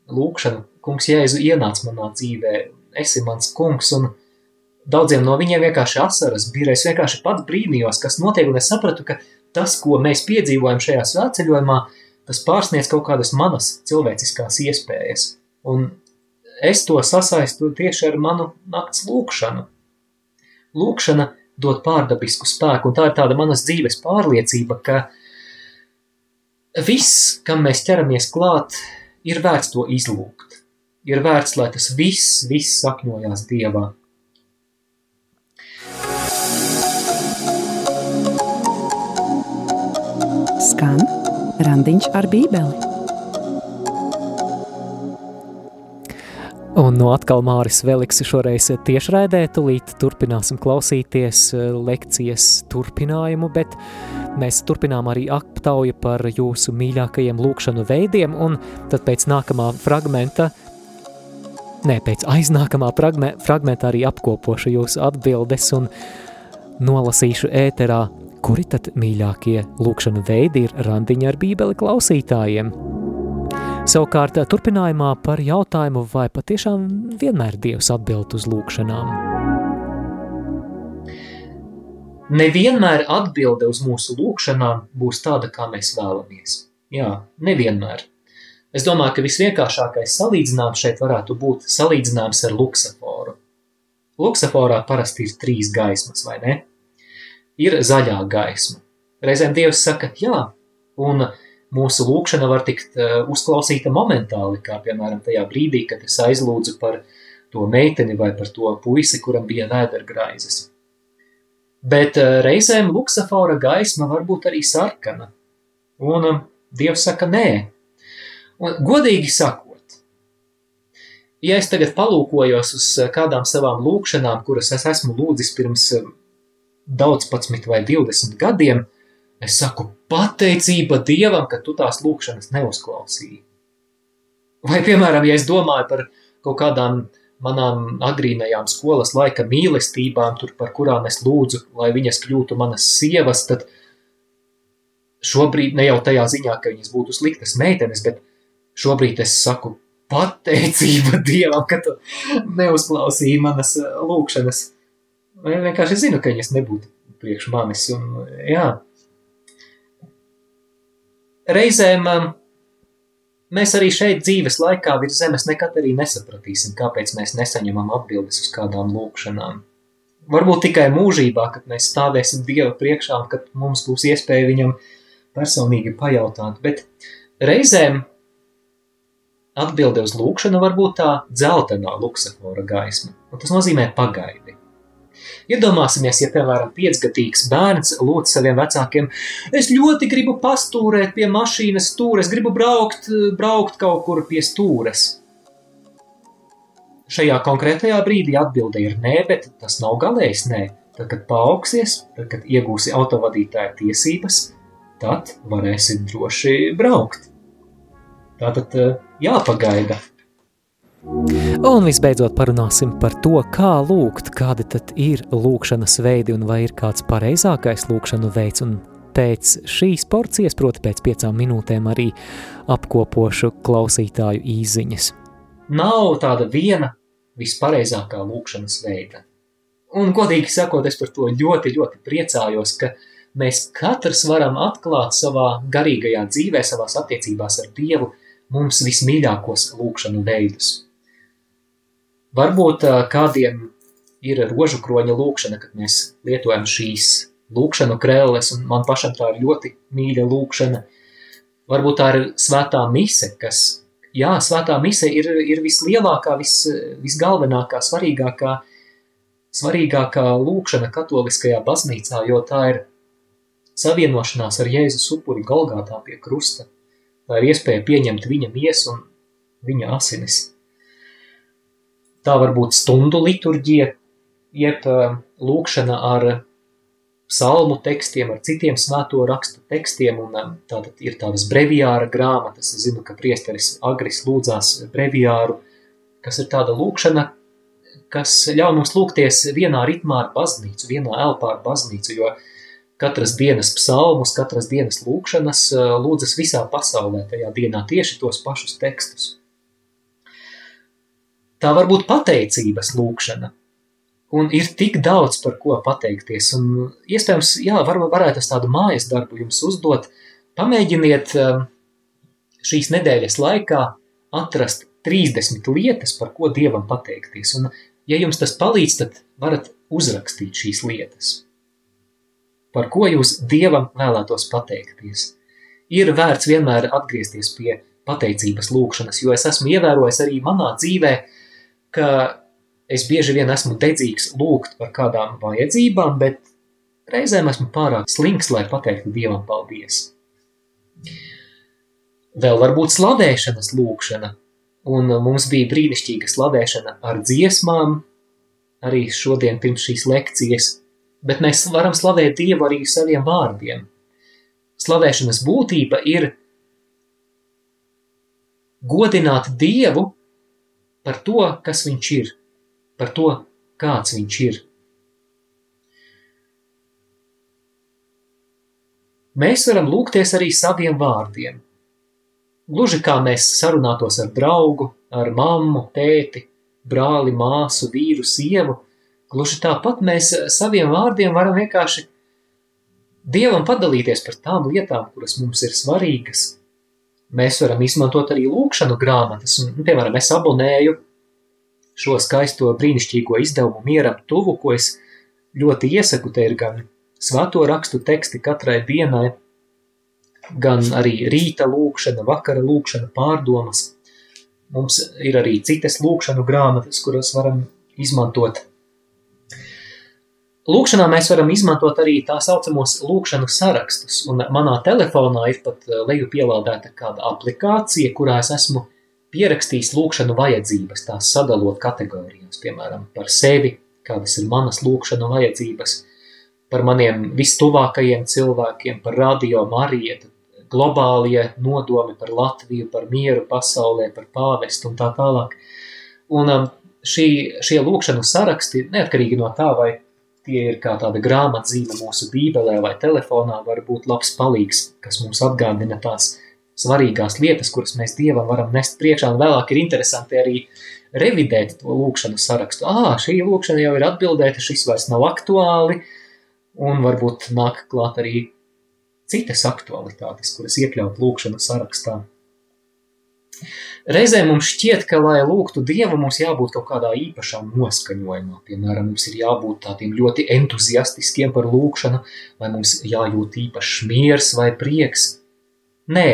lūkšanu. Kungs Jēzu ienāc manā dzīvē, esi mans kungs, un daudziem no viņiem vienkārši asaras bija. Es vienkārši pats brīnījos, kas notiek, un es sapratu, ka tas, ko mēs piedzīvojam šajā svētceļojumā, tas pārsniedz kaut kādas manas cilvēciskās iespējas. Un es to sasaistu tieši ar manu nakts lūkšanu. Lūkšana – dod pārdabisku spēku, un tā ir tāda manas dzīves pārliecība, ka viss, kam mēs ķeramies klāt, ir vērts to izlūgt. Ir vērts, lai tas viss, viss sakņojās Dievā. Skan randiņš ar bībeli. Un no atkal Māris Veliks šoreiz tiešraidē, tūlīt turpināsim klausīties eh, lekcijas turpinājumu, bet mēs turpinām arī aptauju par jūsu mīļākajiem lūkšanu veidiem, un tad pēc nākamā fragmenta, nē, pēc aiznākamā fragmenta arī apkopošu jūsu atbildes un nolasīšu ēterā, kuri tad mīļākie lūkšanu veidi ir randiņa ar bībeli klausītājiem. Savukārt, turpinājumā par jautājumu, vai patiešām vienmēr Dievs atbild uz lūkšanām. Nevienmēr atbilde uz mūsu lūkšanām būs tāda, kā mēs vēlamies. Jā, nevienmēr. Es domāju, ka visvienkāršākais salīdzinājums šeit varētu būt salīdzinājums ar luksaforu. Luksaforā parasti ir trīs gaismas, vai ne? Ir zaļā gaisma. Reizēm Dievs saka, jā, un mūsu lūkšana var tikt uh, uzklausīta momentāli, kā piemēram tajā brīdī, kad es aizlūdzu par to meiteni vai par to puisi, kuram bija vēdergraizes. Bet uh, reizēm luksafora gaisma var būt arī sarkana, un uh, Dievs saka nē. Un, godīgi sakot, ja es tagad palūkojos uz kādām savām lūkšanām, kuras es esmu lūdzis pirms daudz pacmit vai 20 gadiem, Es saku, pateicība Dievam, ka tu tās lūkšanas neuzklausīji. Vai, piemēram, ja es domāju par kaut kādām manām agrīnajām skolas laika mīlestībām, tur par kurām es lūdzu, lai viņas kļūtu manas sievas, tad šobrīd ne jau tajā ziņā, ka viņas būtu sliktas meitenes, bet šobrīd es saku pateicība Dievam, ka tu neuzklausīji manas lūkšanas. Vienkārši zinu, ka viņas nebūtu priekš manis, un jā, reizēm um, mēs arī šeit dzīves laikā virs zemes nekad arī nesapratīsim, kāpēc mēs nesaņemam atbildes uz kādām lūkšanām. Varbūt tikai mūžībā, kad mēs stāvēsim Dieva priekšā kad mums būs iespēja viņam personīgi pajautāt, bet reizēm atbilde uz lūkšanu var būt tā dzeltenā luksafora gaisma, un tas nozīmē pagaidi. Iedomāsimies, ja, piemēram, piecgadīgs bērns lūdz saviem vecākiem, es ļoti gribu pastūrēt pie mašīnas stūres, gribu braukt, braukt kaut kur pie stūres. Šajā konkrētajā brīdī atbilde ir nē, bet tas nav galējs nē. Tad, kad paaugsies, tad, kad iegūsi autovadītāja tiesības, tad varēsi droši braukt. Tātad eh, jāpagaida. Un visbeidzot parunāsim par to, kā lūgt, kādi tad ir lūkšanas veidi un vai ir kāds pareizākais lūkšanu veids. Un pēc šīs porcijas, proti pēc piecām minūtēm arī apkopošu klausītāju īziņas. Nav tāda viena vispareizākā lūkšanas veida. Un, godīgi sakot, es par to ļoti, ļoti priecājos, ka mēs katrs varam atklāt savā garīgajā dzīvē, savās attiecībās ar Dievu, mums vismīļākos lūkšanu veidus. Varbūt kādiem ir rožu kroņa lūkšana, kad mēs lietojam šīs lūkšanu krēles, un man pašam tā ir ļoti mīļa lūkšana. Varbūt tā ir svētā mise, kas, jā, svētā mise ir, ir vislielākā, vis, visgalvenākā, svarīgākā, svarīgākā lūkšana katoliskajā baznīcā, jo tā ir savienošanās ar Jēzus upuri Golgātā pie krusta. Tā ir iespēja pieņemt viņa miesu un viņa asinis. Tā var būt stundu liturģija, jeb lūkšana ar psalmu tekstiem, ar citiem svēto rakstu tekstiem, un tātad ir tādas breviāra grāmatas. Es zinu, ka priesteris Agris lūdzās breviāru, kas ir tāda lūkšana, kas ļauj mums lūgties vienā ritmā ar baznīcu, vienā elpā ar baznīcu, jo uh, katras dienas psalmus, katras dienas lūkšanas lūdzas visā pasaulē tajā dienā tieši tos pašus tekstus. Tā var būt pateicības lūkšana, un ir tik daudz par ko pateikties, un iespējams, jā, var, varētu es tādu mājas darbu jums uzdot, pamēģiniet šīs nedēļas laikā atrast 30 lietas, par ko Dievam pateikties, un ja jums tas palīdz, tad varat uzrakstīt šīs lietas par ko jūs Dievam vēlētos pateikties. Ir vērts vienmēr atgriezties pie pateicības lūkšanas, jo es esmu ievērojis arī manā dzīvē, ka es bieži vien esmu dedzīgs lūgt par kādām vajadzībām, bet reizēm esmu pārāk slinks, lai pateiktu Dievam paldies. Vēl varbūt slavēšanas lūkšana, un mums bija brīnišķīga slavēšana ar dziesmām, arī šodien pirms šīs lekcijas – bet mēs varam slavēt Dievu arī saviem vārdiem. Slavēšanas būtība ir godināt Dievu par to, kas viņš ir, par to, kāds viņš ir. Mēs varam lūgties arī saviem vārdiem. Gluži kā mēs sarunātos ar draugu, ar mammu, tēti, brāli, māsu, vīru, sievu, Gluži tāpat mēs eh, saviem vārdiem varam vienkārši Dievam padalīties par tām lietām, kuras mums ir svarīgas. Mēs varam izmantot arī lūkšanu grāmatas, un, nu, piemēram, es abonēju šo skaisto brīnišķīgo izdevumu mieram tuvu, ko es ļoti iesaku, te ir gan svēto rakstu teksti katrai dienai, gan arī rīta lūkšana, vakara lūkšana, pārdomas. Mums ir arī citas lūkšanu grāmatas, kuras varam izmantot Lūkšanā mēs varam izmantot arī tā saucamos lūkšanu sarakstus, un manā telefonā ir pat eh, leju pielādēta kāda aplikācija, kurā es esmu pierakstījis lūkšanu vajadzības, tās sadalot kategorijās, piemēram, par sevi, kādas ir manas lūkšanu vajadzības, par maniem vistuvākajiem cilvēkiem, par radio Marietu, globālie nodomi par Latviju, par mieru pasaulē, par pāvestu un tā tālāk. Un um, šī, šie lūkšanu saraksti, neatkarīgi no tā, vai tie ir kā tāda grāmatzīme mūsu bībelē vai telefonā, var būt labs palīgs, kas mums atgādina tās svarīgās lietas, kuras mēs Dievam varam nest priekšā, un vēlāk ir interesanti arī revidēt to lūkšanu sarakstu. Ā, šī lūkšana jau ir atbildēta, šis vairs nav aktuāli, un varbūt nāk klāt arī citas aktualitātes, kuras iekļaut lūkšanu sarakstā. Reizē mums šķiet, ka, lai lūgtu Dievu, mums jābūt kaut kādā īpašā noskaņojumā. Piemēram, mums ir jābūt tādiem ļoti entuziastiskiem par lūkšanu, vai mums jājūt īpašs miers vai prieks. Nē,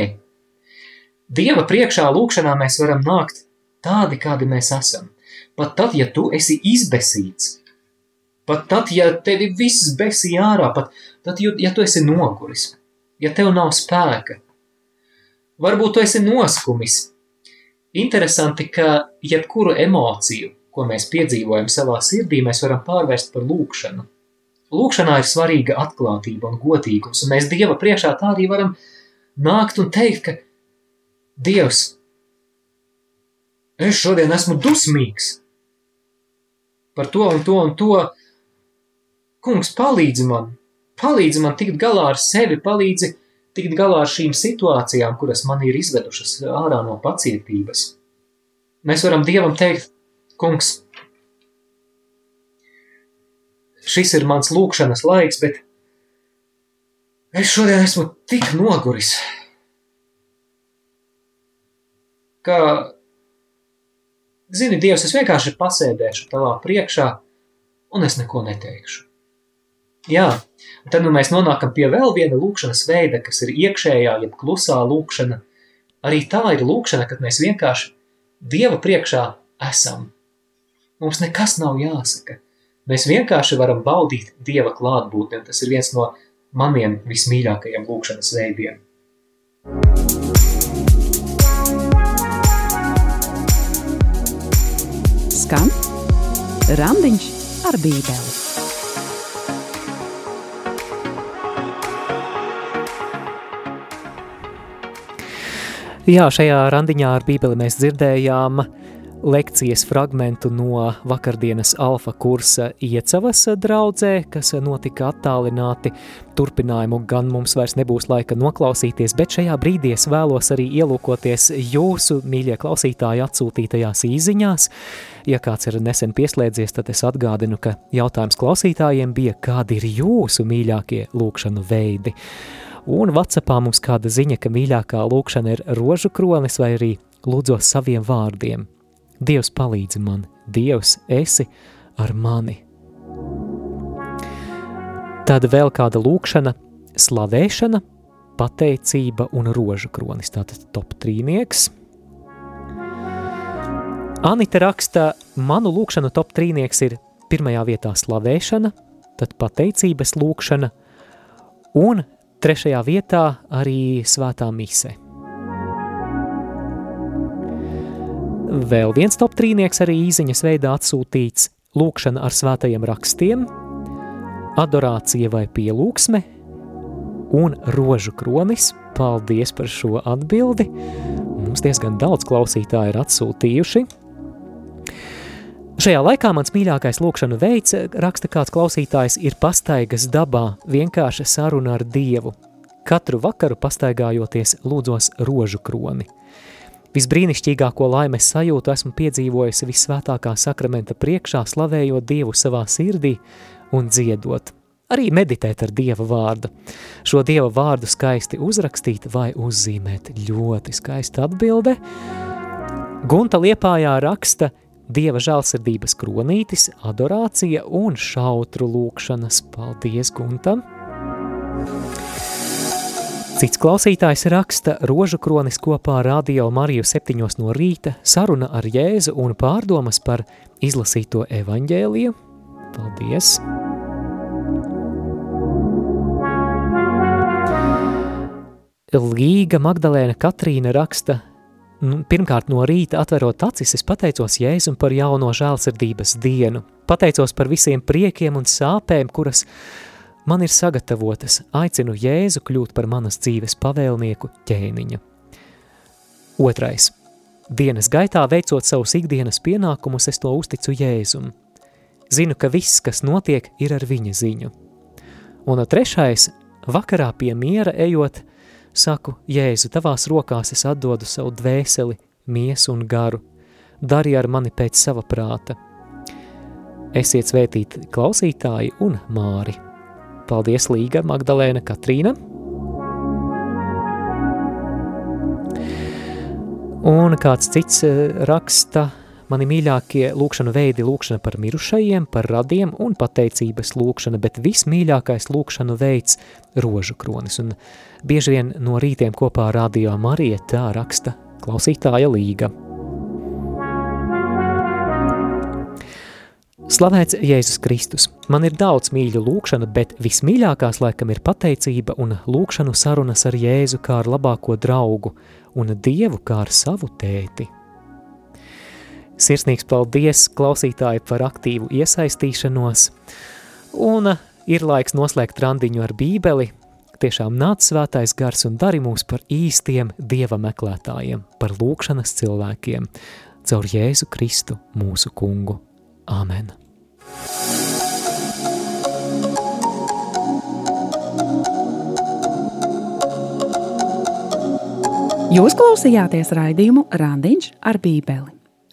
Dieva priekšā lūkšanā mēs varam nākt tādi, kādi mēs esam. Pat tad, ja tu esi izbesīts, pat tad, ja tevi viss besī ārā, pat tad, ja tu esi noguris, ja tev nav spēka, varbūt tu esi noskumis, Interesanti, ka jebkuru emociju, ko mēs piedzīvojam savā sirdī, mēs varam pārvērst par lūkšanu. Lūkšanā ir svarīga atklātība un godīgums, un mēs Dieva priekšā tā arī varam nākt un teikt, ka Dievs, es šodien esmu dusmīgs par to un to un to. Kungs, palīdzi man, palīdzi man tikt galā ar sevi, palīdzi tikt galā ar šīm situācijām, kuras man ir izvedušas ārā no pacietības. Mēs varam Dievam teikt, kungs, šis ir mans lūkšanas laiks, bet es šodien esmu tik noguris, ka, zini, Dievs, es vienkārši pasēdēšu tavā priekšā un es neko neteikšu. Jā, un tad nu, mēs nonākam pie vēl viena lūkšanas veida, kas ir iekšējā, jeb klusā lūkšana. Arī tā ir lūkšana, kad mēs vienkārši Dieva priekšā esam. Mums nekas nav jāsaka. Mēs vienkārši varam baudīt Dieva klātbūtni, un tas ir viens no maniem vismīļākajiem lūkšanas veidiem. Skan Randiņš ar Bībeli. Jā, šajā randiņā ar Bībeli mēs dzirdējām lekcijas fragmentu no vakardienas alfa kursa iecavas draudzē, kas notika attālināti. Turpinājumu gan mums vairs nebūs laika noklausīties, bet šajā brīdī es vēlos arī ielūkoties jūsu, mīļie klausītāji, atsūtītajās īziņās. Ja kāds ir nesen pieslēdzies, tad es atgādinu, ka jautājums klausītājiem bija, kādi ir jūsu mīļākie lūkšanu veidi un Whatsappā mums kāda ziņa, ka mīļākā lūkšana ir rožu kronis vai arī lūdzos saviem vārdiem. Dievs palīdzi man, Dievs esi ar mani. Tad vēl kāda lūkšana, slavēšana, pateicība un rožu kronis, tātad top trīnieks. Anita raksta, manu lūkšanu top trīnieks ir pirmajā vietā slavēšana, tad pateicības lūkšana un Trešajā vietā arī svētā mise. Vēl viens top trīnieks arī īziņas veidā atsūtīts lūkšana ar svētajiem rakstiem, adorācija vai pielūksme un rožu kronis. Paldies par šo atbildi. Mums diezgan daudz klausītāji ir atsūtījuši. Šajā laikā mans mīļākais lūkšanu veids, raksta kāds klausītājs, ir pastaigas dabā, vienkārša saruna ar Dievu. Katru vakaru pastaigājoties lūdzos rožu kroni. Visbrīnišķīgāko laimes sajūtu esmu piedzīvojusi visvētākā sakramenta priekšā, slavējot Dievu savā sirdī un dziedot. Arī meditēt ar Dieva vārdu. Šo Dieva vārdu skaisti uzrakstīt vai uzzīmēt ļoti skaista atbilde. Gunta Liepājā raksta – Dieva žālsirdības kronītis, adorācija un šautru lūkšanas. Paldies Guntam! Cits klausītājs raksta rožu kronis kopā Radio Mariju septiņos no rīta, saruna ar Jēzu un pārdomas par izlasīto evaņģēliju. Paldies! Līga Magdalēna Katrīna raksta Nu, pirmkārt, no rīta atverot acis, es pateicos Jēzum par jauno žēlsirdības dienu. Pateicos par visiem priekiem un sāpēm, kuras man ir sagatavotas. Aicinu Jēzu kļūt par manas dzīves pavēlnieku ķēniņu. Otrais. Dienas gaitā veicot savus ikdienas pienākumus, es to uzticu Jēzum. Zinu, ka viss, kas notiek, ir ar viņa ziņu. Un trešais. Vakarā pie miera ejot – Saku, Jēzu, tavās rokās es atdodu savu dvēseli, miesu un garu. Dari ar mani pēc sava prāta. Esiet svētīti klausītāji un māri. Paldies Līga, Magdalēna, Katrīna. Un kāds cits eh, raksta – mani mīļākie lūkšanu veidi lūkšana par mirušajiem, par radiem un pateicības lūkšana, bet vismīļākais lūkšanu veids rožu kronis. Un bieži vien no rītiem kopā radio Marija tā raksta klausītāja līga. Slavēts Jēzus Kristus. Man ir daudz mīļu lūkšana, bet vismīļākās laikam ir pateicība un lūkšanu sarunas ar Jēzu kā ar labāko draugu un Dievu kā ar savu tēti. Sirsnīgs paldies klausītāji par aktīvu iesaistīšanos, un ir laiks noslēgt randiņu ar bībeli, tiešām nāc svētais gars un dari mūs par īstiem Dieva meklētājiem, par lūkšanas cilvēkiem, caur Jēzu Kristu mūsu kungu. Āmen! Jūs klausījāties raidījumu Randiņš ar Bībeli.